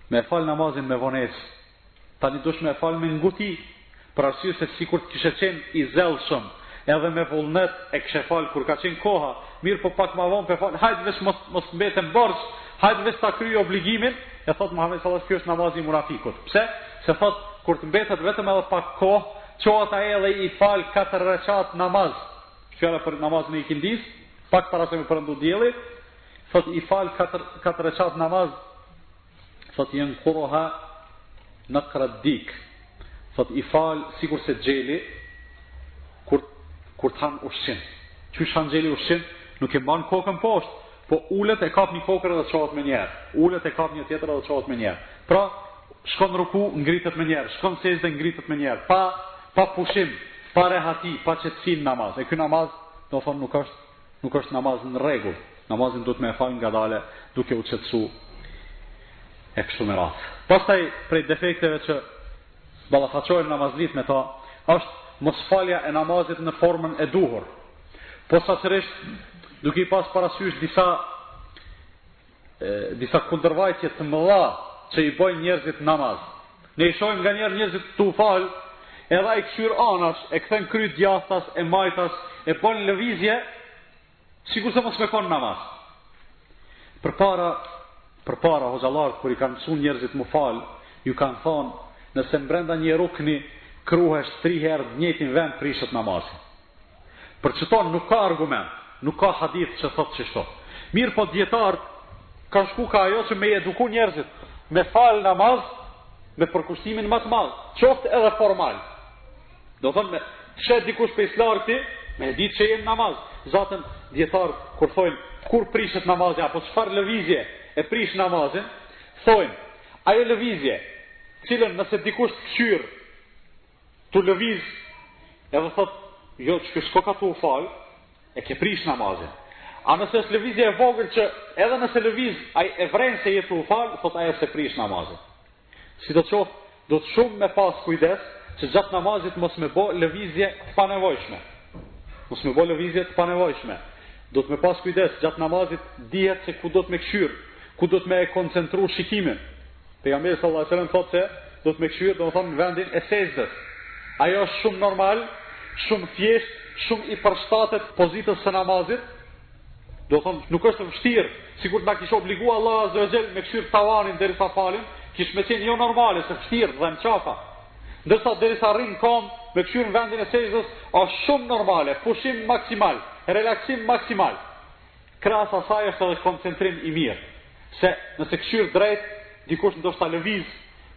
Me e fal namazin me vonesë. Tani dush me e fal me nguti, për arsye se sikur të kishe qenë i zellshëm, edhe me vullnet e kishe fal kur ka qenë koha, mirëpo pak ma vonë p'e fal, hajt veç mos mos mbetem borxh, hajt veç ta kryj obligimin, e thot Muhamedi sallallahu alaihi wasallam, ky është namazi i munafikut. Pse? Se thot kur të mbetet vetëm edhe pak kohë, çohet ai edhe i fal katër rekat namaz. Fjala për namazin e ikindisë, pak para se me përëndu dielli, Thot i fal katër katër rekat namaz. Thot jenkuruha nekra dik. Thot i fal sikurse gjeli kur kur të han ushqim. Qysh han gjeli ushqim, nuk e mban kokën poshtë, po ulet e kap një kokërr edhe çohet menjëherë. Ulet e kap një tjetër edhe çohet menjëherë. Pra, shkon ruku, ngritet menjëherë, shkon sexhde ngritet menjëherë, pa, pa pushim, pa rehati, pa qetësi n'namaz. E ky namaz, domethonë, nuk është Nuk është namaz në rregull. Namazin duhet me e fal ngadale, duke u qetësu e kështu me radhë. Pastaj prej defekteve që ballafaqohen namazlitë me ta, është mosfalja e namazit në formën e duhur. Posaçërisht, duke i pas parasysh disa Disa kundërvajtje të mëdha që i bëjnë njerëzit n'namaz. Ne i shohim nganjëherë njerëzit tu fal, edhe ai kqyr anash, e kthen kryt djathtas e majtas, e bën lëvizje sikurse mos me kon n'namaz. Përpara përpara hoxhallarët kur i kanë mësuar njerëzit mu fal, ju kanë thonë, nëse brenda një rukni kruhesh 3 herë në njëjtin vend prishet namazi. Për qëto nuk ka argument, nuk ka hadith që thot qështo. Mirëpo dijetarët kanë shku ka ajo që me i eduku njerëzit, me falë namaz, me përkushtimin ma të madh, qoftë edhe formal. Domethonë, nëse dikush pej s'largti, me ditë që je n'namaz. Zaten dijetarët, kur thojnë, kur prishet namazi, apo çfarë lëvizje e prishë namazin, thojnë, ajo lëvizje, t'cilën nëse dikush të kqyr, Tu lëviz edhe thot jo, s'koka tu u fal e ke prish namazin a nëse është lëvizje e vogël që edhe nëse lëviz ai e vren se je tu u fal thot ajo s'e prish namazin sidoqoftë duhet shumë me pas kujdes që gjatë namazit mos me bo lëvizje të panevojshme mos me bo lëvizje të panevojshme duhet me pas kujdes gjatë namazit dihet se ku duhet me kqyr ku duhet me e koncentru shikimin Pejgamberi sallallahu alejhi ve sellem thotë se duhet me kqyr, domethonë në vendin e sexhdes. Ajo është shumë normal, shumë fjesht, shumë i përshtatet pozitës së namazit. Domethonë nuk është vështirë, sikur të na kishte obligu Allahu azze ve xhel me kqyr tavanin derisa falemi, kish me qenë jo normale, se vështirë dhem qafa. Ndërsa derisa rrin n'kam me kqyr në vendin e sexhdes, është shumë normale, pushim maksimal, relaksim maksimal. Krahas saj është edhe koncentrim i mirë, se nëse kqyr drejt, dikush ndoshta lëviz,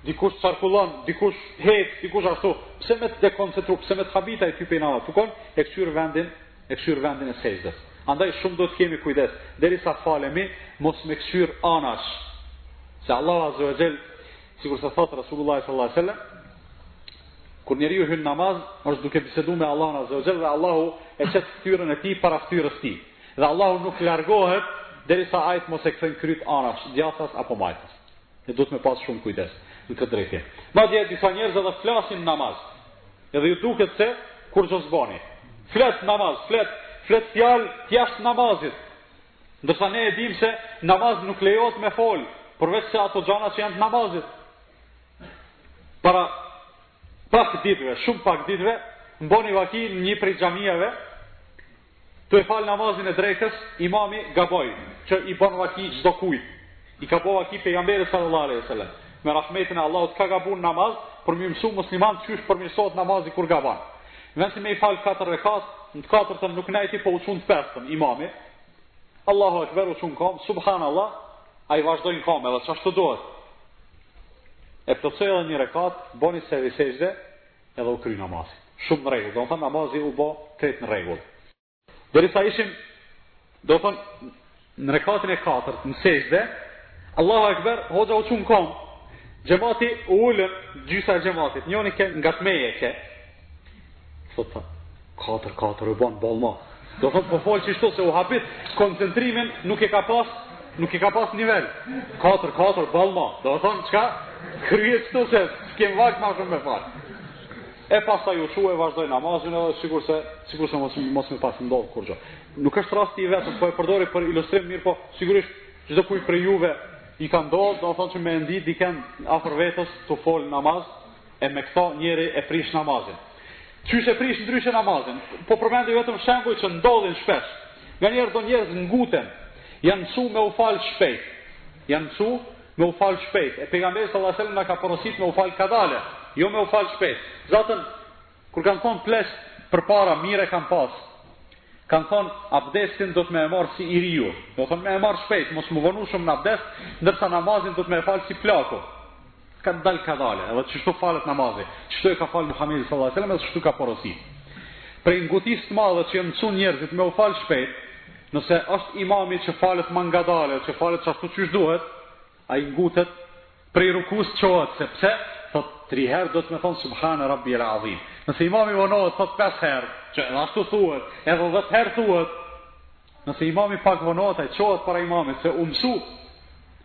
dikush qarkullon, dikush ec, dikush ashtu, s'ka me të dekoncentru, s'ka me të habit, a e tybe n'Allah, tu kon, e kqyr vendin, e kqyr vendin e sexhdes. Andaj shumë duhet të kemi kujdes, derisa falemi, mos me kqyr anash, se Allahu Azze ve Xhel, sikurse thotë Rasulullah sallallahu alejhi ve selem, kur njeriu hyn n'namaz, është duke bisedu me Allahun Azze ve Xhel, dhe Allahu e qet ftyrën e tij para ftyrës tij. Dhe Allahu nuk largohet derisa ai të mos e kthejnë kryt anash, djathtas apo majtas. Ne duhet me pas shumë kujdes në këtë drejtim. Madje disa njerëz edhe flasin n'namaz. Edhe ju duket sikur qe s'u bo gja. Flet n'namaz, flet, flet fjalë jashtë namazit. Ndërsa ne e dimë se n'namaz nuk lejohet me fol, përveçse ato gjana që janë të namazit. Para pak ditëve, shumë pak ditëve, m'boni vaki në një prej xhamive, Tu e fal namazin e drekës, imami gaboi, që i bon vaki çdokujt, i ka bo vaki pejgamberit sallallahu alejhi ve sellem, me rahmetin e Allahut ka gabu në namaz, për me i mësu muslimant qysh përmirësohet namazi kur gabon. N'vend si me i fal katër rekat, në të katërtën nuk nejti po u çu n't'pestën, imami, Allahu ekber u çu n'kam, subhanallah, ai vazhdoi në kam edhe qashtu duhet. E plotësoi edhe një rekat, boni sehvi sexhde, edhe u kry namazi. Shumë në rregull, domethonë namazi u bo krejt në rregull. Derisa ishim, domethonë në rekatin e katërt, në sexhde, Allahu Ekber, hoxha u çu n'kam. Xhemati u ulën gjysa e xhematit. Njoni ke ngat meje ke. Thotë, Katër, katër, u banë, boll ma. Do thotë po fal qështu se u habit, koncentrimin nuk e ka pas, nuk e ka pas nivel. Katër, katër, boll ma. Do thotë çka, kryje qështu se s'kem vajtë ma shumë me falë. E pastaj u çu e vazhdoi namazin edhe sikurse, sikurse mos, mos me pas ndodhë kurgjo. Nuk është rasti i vetëm, po e përdori për ilustrim mirë, po, sigurisht gjithkujt prej juve i ka ndodhë, do thotë që me ndi diken afer vetës tu falë namaz, E me këto njeri e prish namazin. Qysh e prish ndryshe namazin? Po përmendi vetëm shembuj që ndodhin shpesh. Nganjëherë do njerëz nguten, janë mësu me u falë shpejt. Janë mësu me u falë shpejt. E pejgamberi sallallahu alajhi wasallam na ka porosit me u falë kadale, jo me u falë shpejt. Zaten kur kanë thonë pleqt përpara mirë e kanë pas. Kanë thënë abdestin duhet me e marrë si i riu, do të thonë me e marrë shpejt, mos m'u vonu shumë në abdest, ndërsa namazin duhet me e falë si plaku. Kadal kadale, edhe qështu falet namazi, qështu e ka falë Muhamedi sallallahu alajhi wasallam, edhe qështu ka porosit. Prej ngutisë të madhe që janë mësuar njerëzit me u falë shpejt, nëse është imami që falet ma ngadale, që falet qashtu qysh duhet, ai ngutet Prej rukus çohet sepse thot tri herë duhet me thon subhane rabbi el adhim nëse imami vonohet thot pesë herë që edhe ashtu thuhet edhe dhjetë herë thuhet nëse imami pak vonohet ai çohet para imamit se u mësu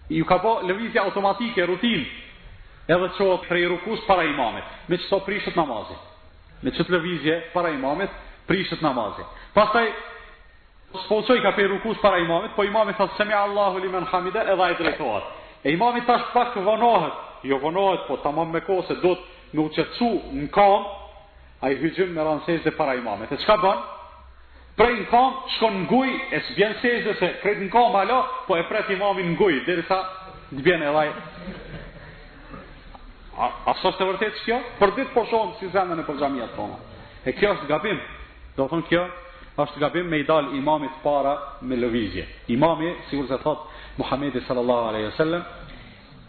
ju ka bo lëvizja automatike rutin edhe çohet prej rukus para imamit me qito prishet namazi me qit lëvizje para imamit prishet namazi pastaj S'po çohka prej rukus para imamit, po imami thotë Semi Allahu limen hamide edhe ai drejtohet. E imami tash pak vonohet, jo vonohet, po tamam me kohë, se duhet me u qetësu në kam, ai hin me ra në sexhde para imamit. E çka bën? Prej në kam, shkon në guj, e s'bjen n'sexhde se krejt në kam hala, po e pret imamin në guj, derisa të bjen edhe ai. A, a s'është e vërtet qikjo? Për ditë po shohim, si zemi, nëpër xhamiat tona. E kjo është gabim. Do thon kjo Është gabim me i dalë imamit para me lëvizje. Imami, sikur se thot Muhamedi sallallahu alaihi wasallam,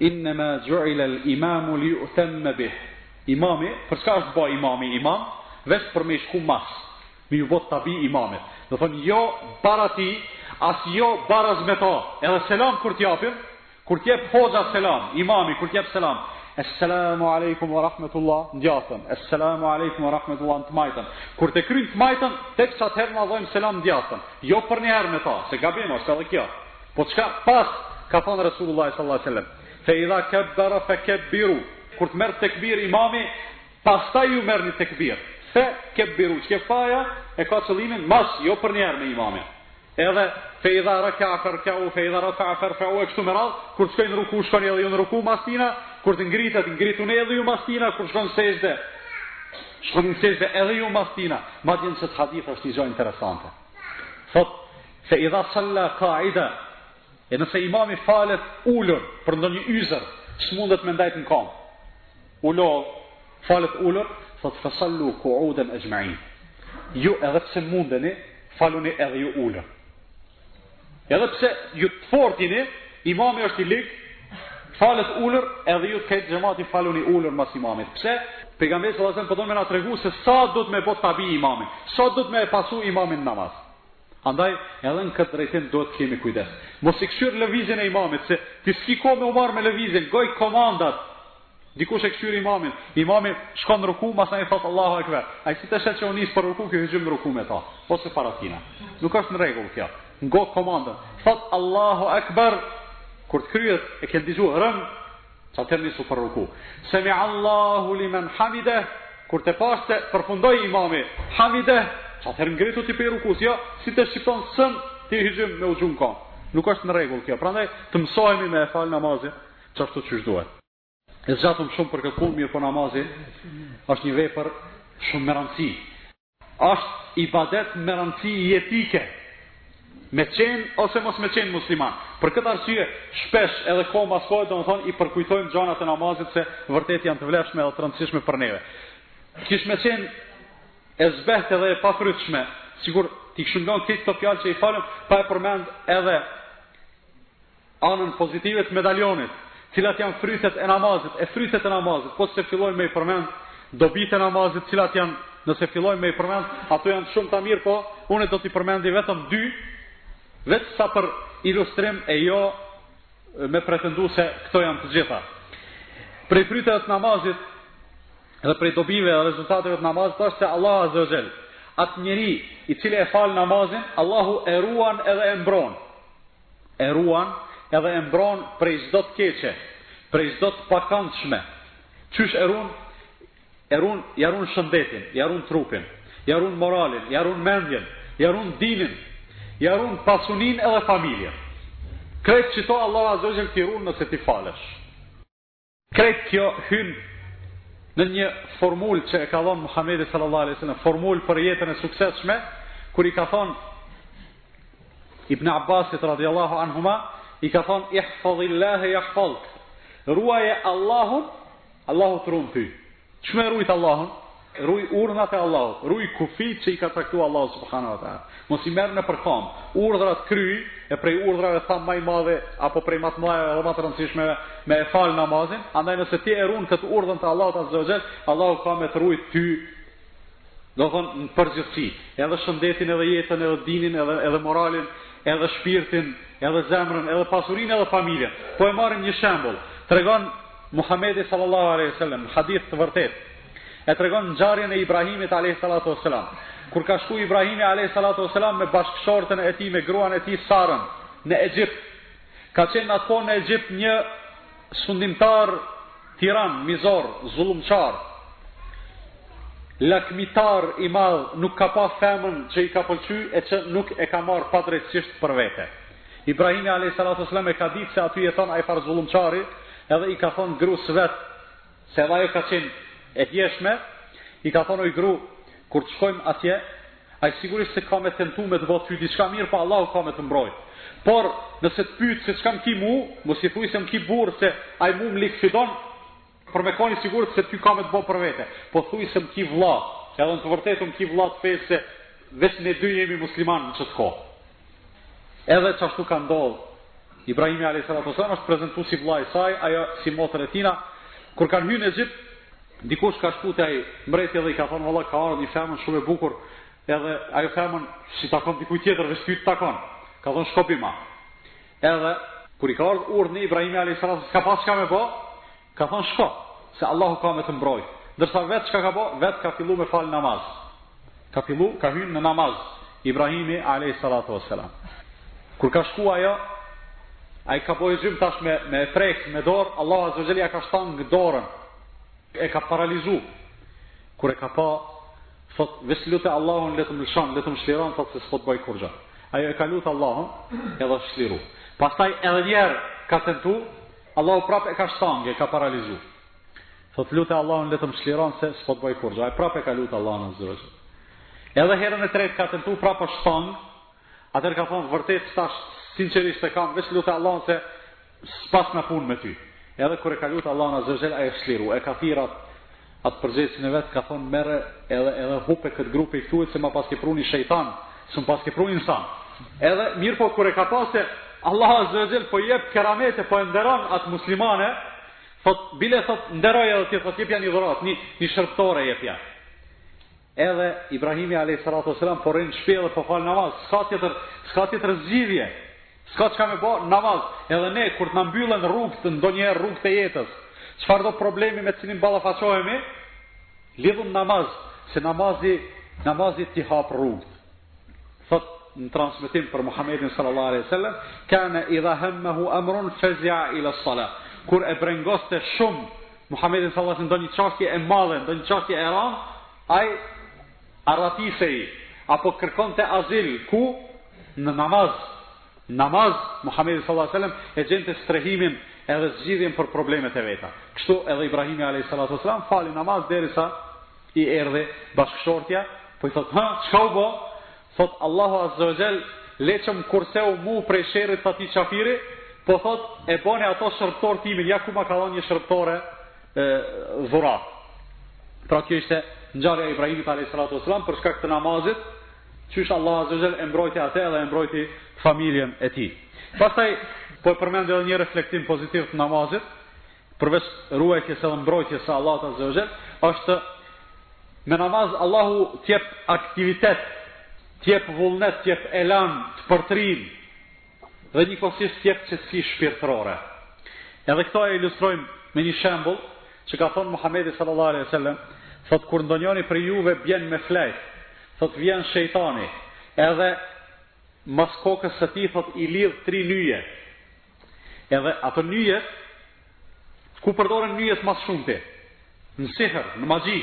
inna ma ju'ila al-imamu li yu'tamma bih. Imami, për çka është bë imami imam? Veç për me i shku mas, me ju bo tabi imamit. Do thon jo para ti, as jo baraz me ta. Edhe selam kur t'japim, Kur të jep hoxha selam, imami kur të jep selam, Esselamu alejkum wa rahmetullah, në të djathtën, Esselamu alejkum wa rahmetullah, në të majtën. Kur të kryn të majtën, tek atëherë ne dhojmë selam në të djathtën. Jo përnjëherë me ta, se gabim është edhe kjo. Po çka? Pas, ka thonë Resulullah sallallahu sallam, fe idha kebbera fe kebbiru, kur të merr tekbir imami, pastaj ju merrni tekbir. Fe kebbiru, qike fa-ja, e ka qëllimin, mas, jo përnjëherë me imamin. Edhe fe idha raka'a farka'u fe idha rafa'a farfa'u e kështu me radhë, kur të shkojë në ruku shkoni edhe ju në ruku mas tina, kur të ngritet ngrituni edhe ju mas tina, kur shkon në sexhde shkoni në sexhde edhe ju mas tina. Madje në këtë hadith është një gjë interesante. Thot fe idha salla qa'iden nëse imami falet ulur për ndonjë yzer, s'mundet me ndajt në kamë. U lodh, falet ulur, thotë, fe sallu ku'uden ejma'in. Ju edhe pse mundeni, faluni edhe ju ulur. Edhe pse ju të fort' ini, imami është i ligë, falet ulur, edhe ju te xhemati faluni ulur mas imamit. Pse? Pejgamberi sallallahu alajhi wasallam po don me na tregu se sa do t'me bo tabi imamin, sa do t'me pasu imamin namaz. Andaj, edhe në këtë drejtim duhet të kemi kujdes. Mos e kqyr lëvizjen e imamit, se ti s'ki kohë me u marr me lëvizjen, ngoj komandat. Dikush e kqyr imamin, imami shkon në ruku, masanej thot Allahu Ekber. Ai si e sheh që u nis për ruku, ky hyn në ruku me ta, ose para tina. Nuk është në rregull kjo. Ngo komandën. Thot Allahu Ekber kur të kryhet, e ke dëgju r-në, Atëherë nisu për ruku. Semi Allahu li men hamide, kur ta pash te përfundoj imami, hamide, atëherë ngritu ti prej rukusë, jo si ta shqipton s-në, ti hyn me u çu n'kamë. Nuk është në rregull kjo, prandaj të mësohemi me e falë namazin, qashtu qysh duhet. E zgjatëm shumë për këtë punë, mirëpo namazi është një vepër shumë me rëndësi. Është ibadet me rëndësi jetike, me qenë ose mos me qenë musliman. Për këtë arsye, shpesh edhe kohë mas kohet, domethënë i përkujtojmë gjanat e namazit se vërtet janë të vlefshme dhe të rëndësishme për neve. Kish me qenë e zbehtë dhe e pafrytshme, sikur t'i kishim lënë veç këto fjalë që i folëm pa e përmend edhe Anën pozitive të medaljonit, cilat janë frytet e namazit, e frytet e namazit, po se fillojmë me i përmend, dobitë e namazit, cilat janë, nëse fillojmë me i përmend, ato janë shumë, mirëpo unë do t'i përmendi vetëm dy, veç sa për ilustrim e jo me pretendu se këto janë të gjitha. Prej fryteve të namazit dhe prej dobive dhe rezultateve të namazit është se Allahu Azze ve Xhel, atë njeri i cili e falë namazin, Allahu e ruan edhe e mbron. e ruan edhe e mbron prej çdo të keqe, prej çdo të pakëndshme. Qysh e ruan? E ruan, ja ruan shëndetin, ja ruan trupin, ja ruan moralin, ja ruan mendjen, ja ruan dinin, ja ruan pasunin edhe familjen. Krejt qito Allahu Azze ve Xhel t'i ruan nëse ti falesh. Krejt kjo hyn në një formulë që e ka dhënë Muhamedi sallallahu alaihi wasallam, formulë për jetën e suksesshme, kur i ka thënë Ibn Abbasit radhiyallahu anhuma, i ka thënë ihfadhillahe jahfadhk. Ruaje Allahun, Allahu të ruan ty. Qysh me e rujt Allahun? Ruaj urdhrat e Allahut, ruaj kufijtë që i ka caktuar Allahu subhanahu wa ta'ala. Mos i merr nëpër këmbë. Urdhrat kryj, e prej urdhrave thamë më i madhi apo prej më të mëdhajve edhe më të rëndësishmeve, me e fal namazin, andaj nëse ti e ruan këtë urdhër të Allahut azza wa xhel, Allahu ka me të rujt ty, domethënë në përgjithësi, edhe shëndetin, edhe jetën, edhe dinin, edhe edhe moralin, edhe shpirtin, edhe zemrën, edhe pasurinë, edhe familjen. Po e marrim një shembull. Tregon Muhamedi sallallahu alejhi ve sellem, në hadith të vërtetë, e tregon ngjarjen e Ibrahimit alejhi salatu vesselam. Kur ka shku Ibrahimi alejhi salatu vesselam me bashkëshorten e tij me gruan e tij Sarën në Egjipt, ka qenë atë kohë në Egjipt një sundimtar tiran, mizor, zullumqar, lakmitar i madh, nuk ka pa femën që i ka pëlqy e që nuk e ka marrë padrejtësisht për vete. Ibrahimi alejhi salatu ves selam e ka ditë se aty jeton ai farë zullumqari edhe i ka thonë grus vet se edhe ajo ka qenë e hijshme i ka thonë oj gru kur të shkojmë atje ai sigurisht se ka me tentu me të bo ty diçka mirëpo Allahu ka me të mbrojt por nëse të pytë se çka më ki mu mos i thuj se më ki burrë se ai mu më likfidon Për me kon i sigurt se ty ka me të bo për vete. Po thuj se më ki vlla, edhe në të vërtetë më ki vlla të fesë, se veç ne dy jemi musliman në qëtë kohë. Edhe qashtu ka ndodhë. Ibrahimi a.s. është prezentu si vlla i saj, ajo si motër e tina. Kur kanë hy në Egjipt, dikush ka shku te ai mreti dhe i ka thonë, valla ka ardhë një femën shumë e bukur, edhe ajo femën s'i takon dikujt tjetër, veç ty të takon. Ka thonë, shko bima. Edhe, kur i ka ardhë urdhni, Ibrahimi alejhi selam, s'ka pas çka me ba, ka thanë shko, se Allahu ka me të mbrojtë. Ndërsa vetë çka ka ba, vetë ka fillu me falë namaz. Ka fillu, ka hynë në namaz, Ibrahimi alejhi salatu vesselam. Kur ka shku ajo, ai ka bo xhymë tash me, me e prekë, me dorë, Allahu azza ve xhel ia ka shtang dorën, e ka paralizu. Kur e ka pa, Thotë, veç lute Allahun le të më lëshon, le të më çliron, thotë se s'po të bëj kurrgjë. Ajo e ka lutë Allahun, edhe është çliru. Pastaj edhe një herë ka tentu, Allahu prapë e ka shtangu, e ka paralizu. Thotë, lute Allahun le të më çliron se s'po të bëj kurrgjë. Ajo prapë e ka lutë Allahun azza wa jall. Edhe herën e tretë ka tentu prapë u shtang, Atëherë ka thonë, vërtet tash sinqerisht e kam, veç lutë Allahun se s'pasna punë me ty. Edhe kur e ka lutë Allahun Azza Jell, ai është çliru, e ka thirr atë atë përgjegjësin e vet, ka thonë merre edhe edhe hupe këtë gru prej këtu se ma paske pru ni shejtan, s'ma paske pru ni insan. Edhe mirëpo kur e ka pa se Allahu Azza Jell po jep keramete, po e nderon atë muslimane, thot bile thot nderoj edhe ti, thot jepja një dhuratë, një një shërbëtore jepja. Edhe Ibrahimi alejhi salatu ves selam po rrin në shpi edhe po fal namaz, s'ka tjetër, s'ka tjetër zgjidhje. S'ka çka me bë, namaz. Edhe ne kur të na mbyllen rrugët, ndonjëherë rrugët e jetës, çfarëdo problemi me të cilin ballafaqohemi, lidhun namaz, se namazi, namazi t'i hap rrugët. Thot në transmetim për Muhamedin sallallahu alaihi wasallam, "Kana idha hammahu amrun fazi'a ila as-salah." Kur e brengoste shumë Muhamedin sallallahu alaihi wasallam ndonjë çështje e madhe, ndonjë çështje e rëndë, ai arratisej apo kërkonte azil ku në namaz. Namaz Muhamedi sallallahu alaihi wasallam e gjente strehimin edhe zgjidhjen për problemet e veta. Kështu edhe Ibrahimi alayhi salatu wasalam fali namaz derisa i erdhi bashkëshortja, po i thotë, ha, çka u bo? Thotë, Allahu azza wa jall, veç që m'kurseu mu prej sherrit të atij qafiri, po thotë, e boni atë shërbëtor timin, ja ku ma ka dhonë një shërbëtore e, dhuratë. Pra kjo ishte ngjarja e Ibrahimit a.s. për shkak të namazit, qysh Allahu azza wa jall e mbrojti atë edhe e mbrojti familjen e tij. Pastaj, po e përmend edhe një reflektim pozitiv të namazit, përveç ruajtjes edhe mbrojtjes së Allahut azza wa jall, është me namaz Allahu të jep aktivitet, të jep vullnet, të jep elan, të përtërin dhe njëkohësisht të jep qetësi shpirtërore. Edhe këto e ilustrojmë me një shembull që ka thënë Muhamedi sallallahu alaihi wasallam, thotë kur ndonjëri prej juve bjen me flejt, thotë vjen shejtani, edhe mas kokës së tij thotë i lidh tri nyje, Edhe ato nyjet, ku përdoren nyjet më së shumti, në sihër, në magji,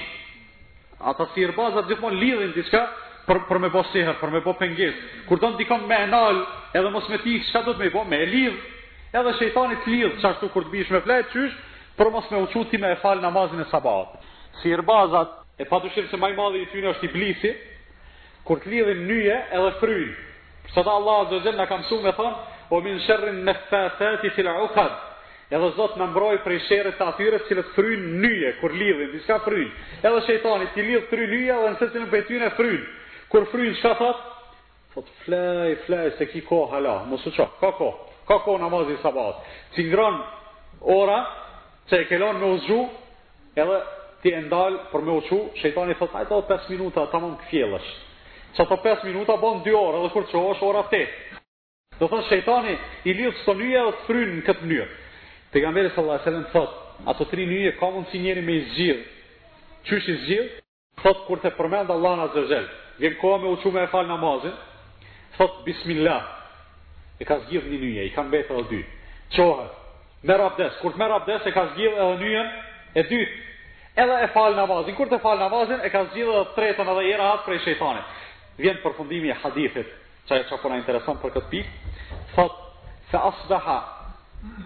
ata sihirbazat gjithmonë lidhin diçka, për, për me bo sihër, për me bo pengesë, kur don dikon me e nal, edhe mos me ti, çka don me bo, me e lidh, edhe shejtani t'lidh, qashtu kur të bish me flejt, qysh, për mos me u çu ti me e fal namazin e sabahit. Sihirbazat, e padyshim se ma i madhi i tyne është Iblisi, kur të lidhin nyje edhe fryjnë, Sa dhe Allahu azza wa jall na ka mësuar me thonë, "Wa min sherrin neffathati fil 'uqad." Edhe Zot na mbrojë prej sherrit të atyre të cilët fryjnë nyje, kur lidhin diçka fryjnë. Edhe shejtani t'i lidh tri nyje dhe në secilën prej tyre fryn. Kur fryn çka thotë? Thotë flej, flej se ki kohë hala, mos u ço, ka kohë. Ka kohë namazi i sabahit. Tingëllon ora, që e ke lon me u zgju, Edhe ti e ndal për me u çu, shejtani thotë hajde edhe pesë minuta tamam kthjellesh. Qato pesë minuta bohen dy orë, edhe kur çohesh ora tetë. Do thotë shejtani i lidh këto nyje edhe të fryn në këtë mënyrë. Pejgamberi sallallahu alejhi ve sellem thotë, ato tri nyje ka mundësi njeri me i zgjidh. Qysh i zgjidh? Thotë kur ta përmend Allahun azze o xhel, vjen koha me u çu me e fal namazin, thotë bismillah, e ka zgjidh një nyje, i ka mbetë edhe dy, çohet, merr abdes, kur të merr abdes e ka zgjidh edhe nyjen e dytë, edhe e fal namazin, kur ta fal namazin e ka zgjidh edhe të tretën edhe je rehat prej shejtanit. Vjen përfundimi i hadithit Qaj çka po na intereson për këtë pikë, thotë fa asbaha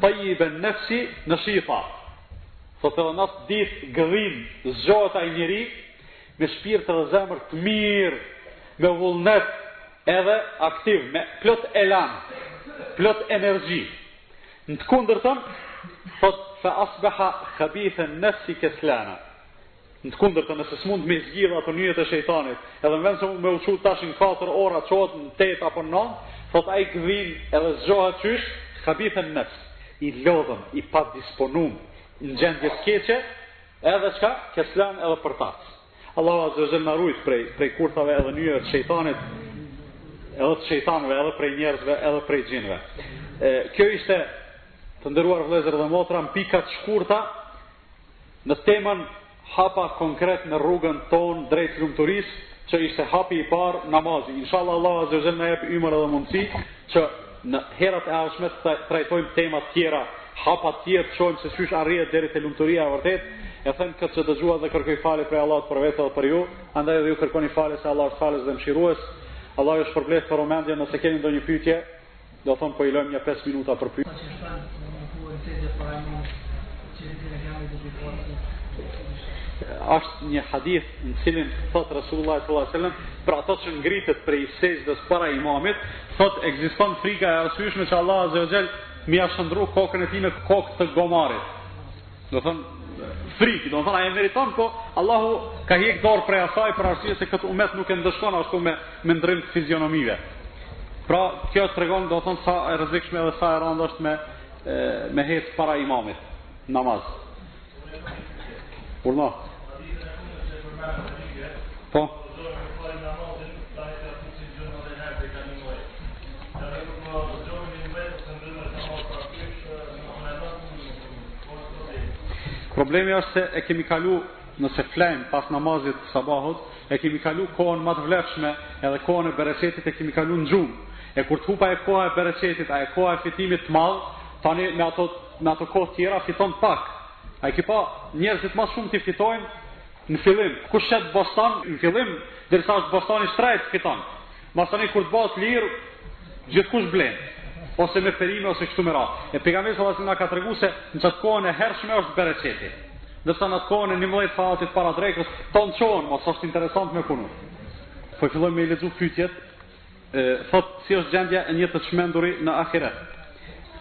tayyiban nefsi nashita. Thotë edhe në atë ditë gdhin zgjohet ai njeri me shpirt edhe zemër të mirë, me vullnet edhe aktiv, me plot elan, plot energji. Në të kundërtën, thot fa asbaha khabithan nefsi keslana. Në të kundërtën, nëse s'mund me i zgjidh ato nyjet e shejtanit, edhe në vend se me u çu tash në katër ora çohet në tetë apo në nëntë, thotë ai gdhin edhe zgjohet qysh, khabithen nefs, i lodhun, i padisponum, në gjendje të keqe, edhe çka, keslan edhe përtac. Allahu azze o xhel na rujt prej prej kurthave edhe nyjeve të shejtanit, edhe të shejtanëve, edhe prej njerëzve, edhe prej xhinëve. Kjo ishte të nderuar vëllezër dhe motra, në pika të shkurta Në temën Hapa konkret në rrugën tonë drejt lumturisë, që ishte hapi i parë, namazi. Inshallah Allahu Azza wa Jall na jep ymër edhe mundësi që në herët e ardhshme të trajtojmë tema të tjera, hapa të tjerë, të shohim se qysh arrihet deri te lumturia e vërtetë. E them këtë që dëgjuat dhe kërkoj falje prej Allahut për vete dhe për ju, andaj edhe ju kërkoni falje se Allahu është falës dhe mëshirues. Allahu ju shpërbleftë për vëmendjen, nëse keni ndonjë pyetje, Do thon po i lëmë nja pesë minuta për pyetje. Është një hadith në cilin thot Resulullah sallallahu alaihi wasallam, për atë që ngritet prej sexhdes para imamit, thot ekziston frika e arsyeshme që Allah azza wa jall me ia shndrru kokën e tij në kokë të gomarit. Do thonë frikë, do thonë ai e meriton, po Allahu ka hjek dorë prej asaj për arsye se këtë umet nuk e ndëshkon ashtu me me ndrrim të fizionomive. Pra, kjo tregon do thonë sa e rrezikshme edhe sa e rëndë është me, me hec para imamit n'namaz. Urdhno. Po. Problemi është se e kemi kalu nëse flajmë pas namazit të sabahut, e kemi kalu kohën ma të vlefshme, edhe kohën e bereqetit e kemi kalu në gjumë. E kur të hup ajo koha e bereqetit, ajo koha e fitimit të madh, tani me ato me ato kohë tjera fiton pak. A e ki pa njerëzit ma së shumti fitojnë në fillim. Kush shet bostan në fillim, derisa është bostani shtrejt fiton. Bostani kur të bëhet lirë, gjithkush blen, ose me perime ose kështu me radhë. E pejgamberi sallallahu alajhi wasallam na ka treguar se në çat kohën e hershme është bereqeti. Ndërsa në atë kohën e 11 saatit para drekës, ton çon, mos është interesant me punu. Po filloj me i lexu pyetjet, thot si është gjendja e një të çmenduri në ahiret.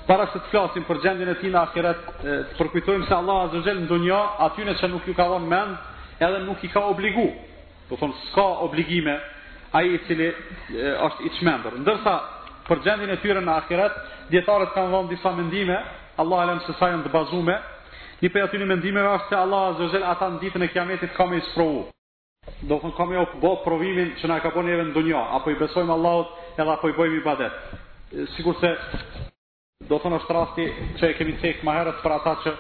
Para se të flasim për gjendjen e tij në ahiret, të përkujtojmë se Allahu azza xhel në dunja atyre që nuk ju ka dhënë mend, edhe nuk i ka obligu. Do thonë s'ka obligime ai i cili është i çmendur. Ndërsa për gjendjen e tyre në ahiret, dietarët kanë dhënë disa mendime, Allahu alem se sa janë të bazuara. Një prej atyre mendimeve është se Allahu azza wajel ata në ditën e kiametit ka me i sprovu. Do thonë ka me jua bo provimin që na ka bën neve në dunja, apo i besojmë Allahut edhe apo i bëjmë ibadet. Sikurse Do të thonë është rasti që e kemi cek më herët për ata që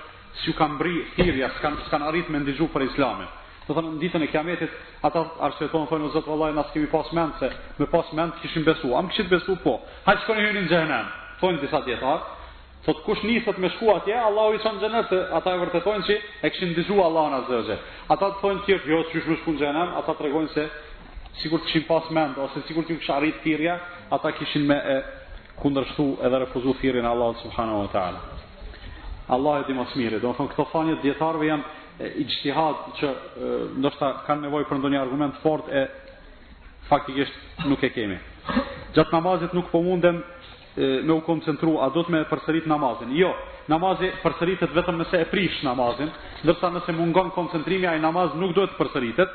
s'ju ka mbri thirrja, s'kan s'kan arrit me ndigju për Islamin. Do thonë në ditën e Kiametit ata arsyetohen thonë o Zot vallahi na s'kemi pas mend se me pas mend kishim besu. A m'kishit besu po. Hajt shkoni hyni në xhehenem. Thonë disa dietar, Thot kush niset me shku atje, Allahu i çon në xhenet se ata e vërtetojnë se e kishin ndigju Allahun azza wa jall. Ata që thonë jo qysh me shku në xhehenem, ata tregojnë se sikur të kishin pas mend ose sikur të kishin arrit thirrja, ata kishin me e kundërshtu edhe refuzu thirrjen e Allahut subhanahu wa taala. Allah e di më së miri. Domethënë këto thënie të dietarëve janë ijtihad që ndoshta kanë nevojë për ndonjë argument të fortë e faktikisht nuk e kemi. Gjatë namazit nuk po mundem me u koncentru, a duhet me përsërit namazin? Jo, namazi përsëritet vetëm nëse e prish namazin, ndërsa nëse mungon koncentrimi, ai namaz nuk duhet të përsëritet,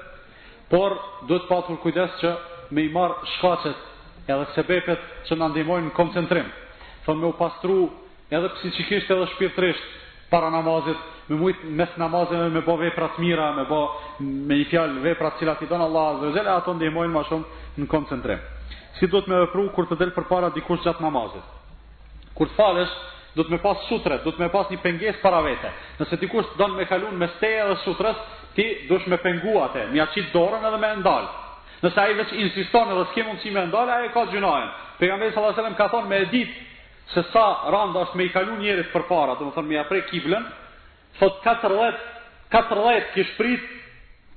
Por, duhet patur kujdes që me i marrë shkaqet edhe sebepet që na ndihmojnë në koncentrim, thonë me u pastru edhe psiqikisht edhe shpirtërisht para namazit, me mujt mes namazeve me bo vepra të mira, me bo me një fjalë vepra të cilat i don Allahu Azza wa Jall e ato ndihmojnë ma shumë në koncentrim. Si duhet me vepru kur të del përpara dikush gjatë namazit? Kur të falesh, duhet me pas sutre, duhet me pas një pengesë para vete. Nëse dikush tenton me kalu mes teje dhe sutres, ti duhesh me pengu atë, me ja qitë dorën edhe me ndalë. Nëse ai veç insiston edhe s'ke mundësi me ndalë, ai e ka gjynahin. Pejgamberi sallallahu alajhi wasallam ka thonë me e ditë se sa e randa është me i kalu njerit përpara, domethonë me ja pre kiblën, thot 40, 40 kish prit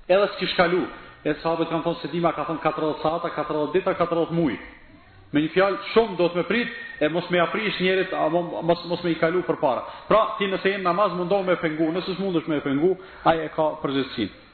edhe s'kish kalu. E sahabët kanë thonë s'e dim a ka thonë 40 sahata, 40 dita, 40 muj. Me një fjalë, shumë duhet me prit e mos me ja prish njerit, a mos mos me i kalu përpara. Pra, ti nëse je në namaz mundohu me pengu, nëse s'mundesh me pengu, ai e ka përgjegjësinë.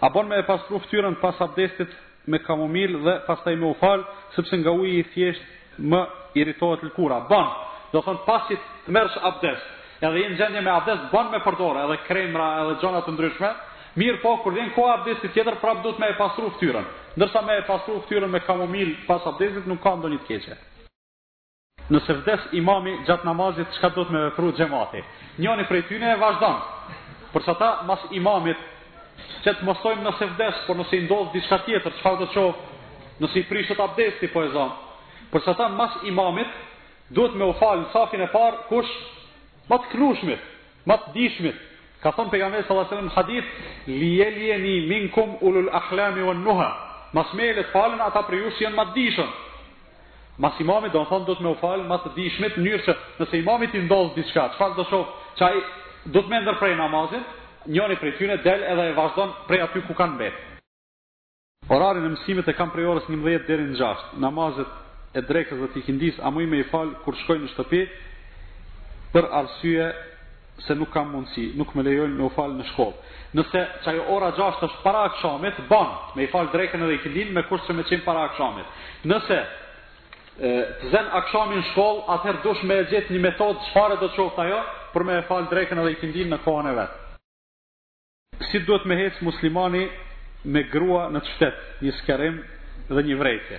A bën me e pastru fytyrën pas abdestit me kamomil dhe pastaj me u fal, sepse nga uji i thjeshtë më irritohet lëkura. Bën. Do thon pasi të marrësh abdest, edhe je në gjendje me abdest, bën me përdor edhe kremra edhe gjona të ndryshme, Mirëpo, kur vjen koha e abdestit tjetër, prapë duhet me e pastru fytyrën. Ndërsa me e pastru fytyrën me kamomilë pas abdestit nuk ka ndonjë të keqe. Nëse vdes imami gjatë namazit, çka duhet me vepru xhemati? Njëri prej tyne e vazhdon. Për qata mas imamit, le të mos thojmë nëse vdes, por nëse i ndodh diçka tjetër, çfarëdo qoftë, nëse i prishet abdesti, po e zojmë. Për qata mas imamit, duhet me u falë në safin e parë, kush? Më të dijshmit. Më të dijshmit, ka thënë Pejgamberi sallallahu alejhi ve sellem në hadith, Liyeliyeni minkum ulul ahlami wan nuha, Mas meje le të falen ata prej jush që janë më të dijshëm. Mas imamit, domethonë, duhet me u fal më të dijshmit në mënyrë që nëse imamit i ndodh diçka, çfarëdo qoftë që ai duhet me ndërpre namazin, njëri prej tyre del edhe e vazhdon prej aty ku kanë mbetë. Orarin e mësimit e kam prej orës njëmbëdhjetë deri në gjashtë, namazet e drekës dhe të ikindisë a muj me i fal kur shkoj në shtëpi për arsye se nuk kam mundësi, nuk më lejojnë me u fal në shkollë. Nëse qajo ora gjashtë është para akshamit, ban me i fal drekën edhe ikindin me kusht që me qenë para akshamit. Nëse të zen akshami në shkollë, atëherë dush me e gjetë një metodë çfarëdo qoftë ajo për me e fal drekën edhe ikindin në kohën e vet. Si duhet me hec muslimani me grua në qytet, një sqarim dhe një vrejtje.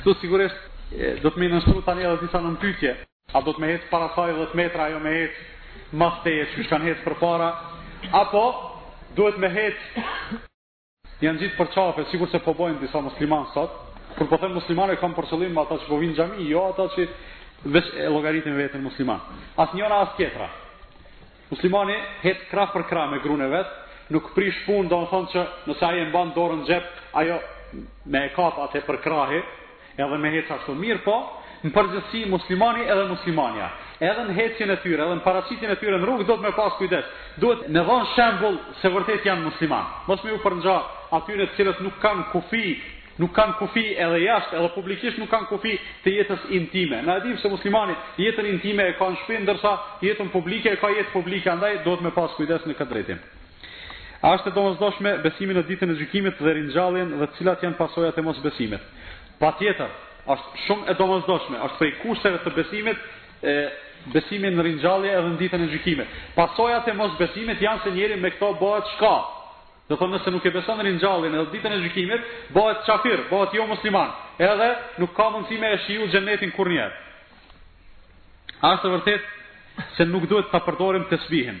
Këtu sigurisht duhet me i nënshtru tani edhe disa nënpytje, a duhet me hec para saj 10 metra, ajo me hec mas teje qysh kanë hec përpara, apo duhet me hec ja ngjitë përqafe, sikurse po bojnë disa musliman sot, kur po them musliman e kam për qëllim ata që po vijnë n'xhami, jo ata që veç e llogaritin veten musliman. As njëra as tjetra. Muslimani hec krah për krah me grun e vet, nuk prish punë, domethënë që nëse ai e mban dorën në xhep, ajo me e kap atë për krahi, Edhe me hec ashtu. Mirëpo, në përgjithësi muslimani edhe muslimania, edhe në ecjen e tyre, edhe në paraqitjen e tyre në rrugë duhet me pas kujdes. Duhet me dhënë shembull se vërtet janë muslimanë. Mos me ju përngja atyre të cilët nuk kanë kufi, nuk kanë kufi edhe jashtë, edhe publikisht nuk kanë kufi të jetës intime. Na e dimë se muslimani jetën intime e ka në shtëpi, ndërsa jetën publike e ka jetë publike, andaj duhet me pas kujdes në këtë drejtim. A është e domosdoshme besimi në Ditën e Gjykimit dhe ringjalljen dhe cilat janë pasojat e mosbesimit? Patjetër, është shumë e domosdoshme, është prej kushteve të besimit e besimi në ringjallje edhe në Ditën e Gjykimit. Pasojat e mosbesimit janë se njeri me këto bëhet shka. Domethonë nëse nuk e beson ringjalljen edhe Ditën e Gjykimit, bëhet kafir, bëhet jo musliman, edhe nuk ka mundësi me e shiju xhenetin kurrnjëherë. A është e vërtetë se nuk duhet ta përdorim tesbihin?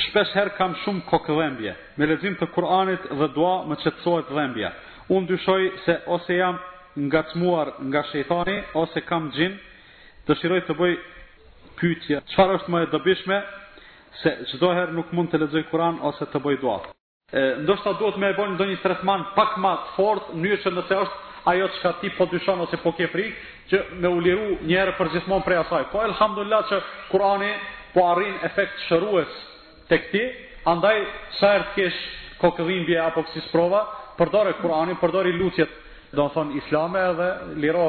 Shpesh herë kam shumë kokëdhembje. Me lexim të Kur'anit dhe dua më qetësohet dhembja. Unë dyshoj se ose jam ngacmuar nga shejtani ose kam xhin. Dëshiroj të bëj pyetje. Çfarë është më e dobishme se çdo herë nuk mund të lexoj Kur'an ose të bëj dua? E, ndoshta duhet me e bo ndonjë tretman pak ma të fort, mënyrë që nëse është ajo çka ti po dyshon ose po ke frikë, që me u liru njëherë përgjithmonë prej asaj. Po elhamdulilah që Kurani po arrin efekt shërues tek ti, andaj sa herë të kesh kokëdhimbje apo kësi sprova, përdore Kuranin, përdori lutjet, domethënë islame edhe lirohesh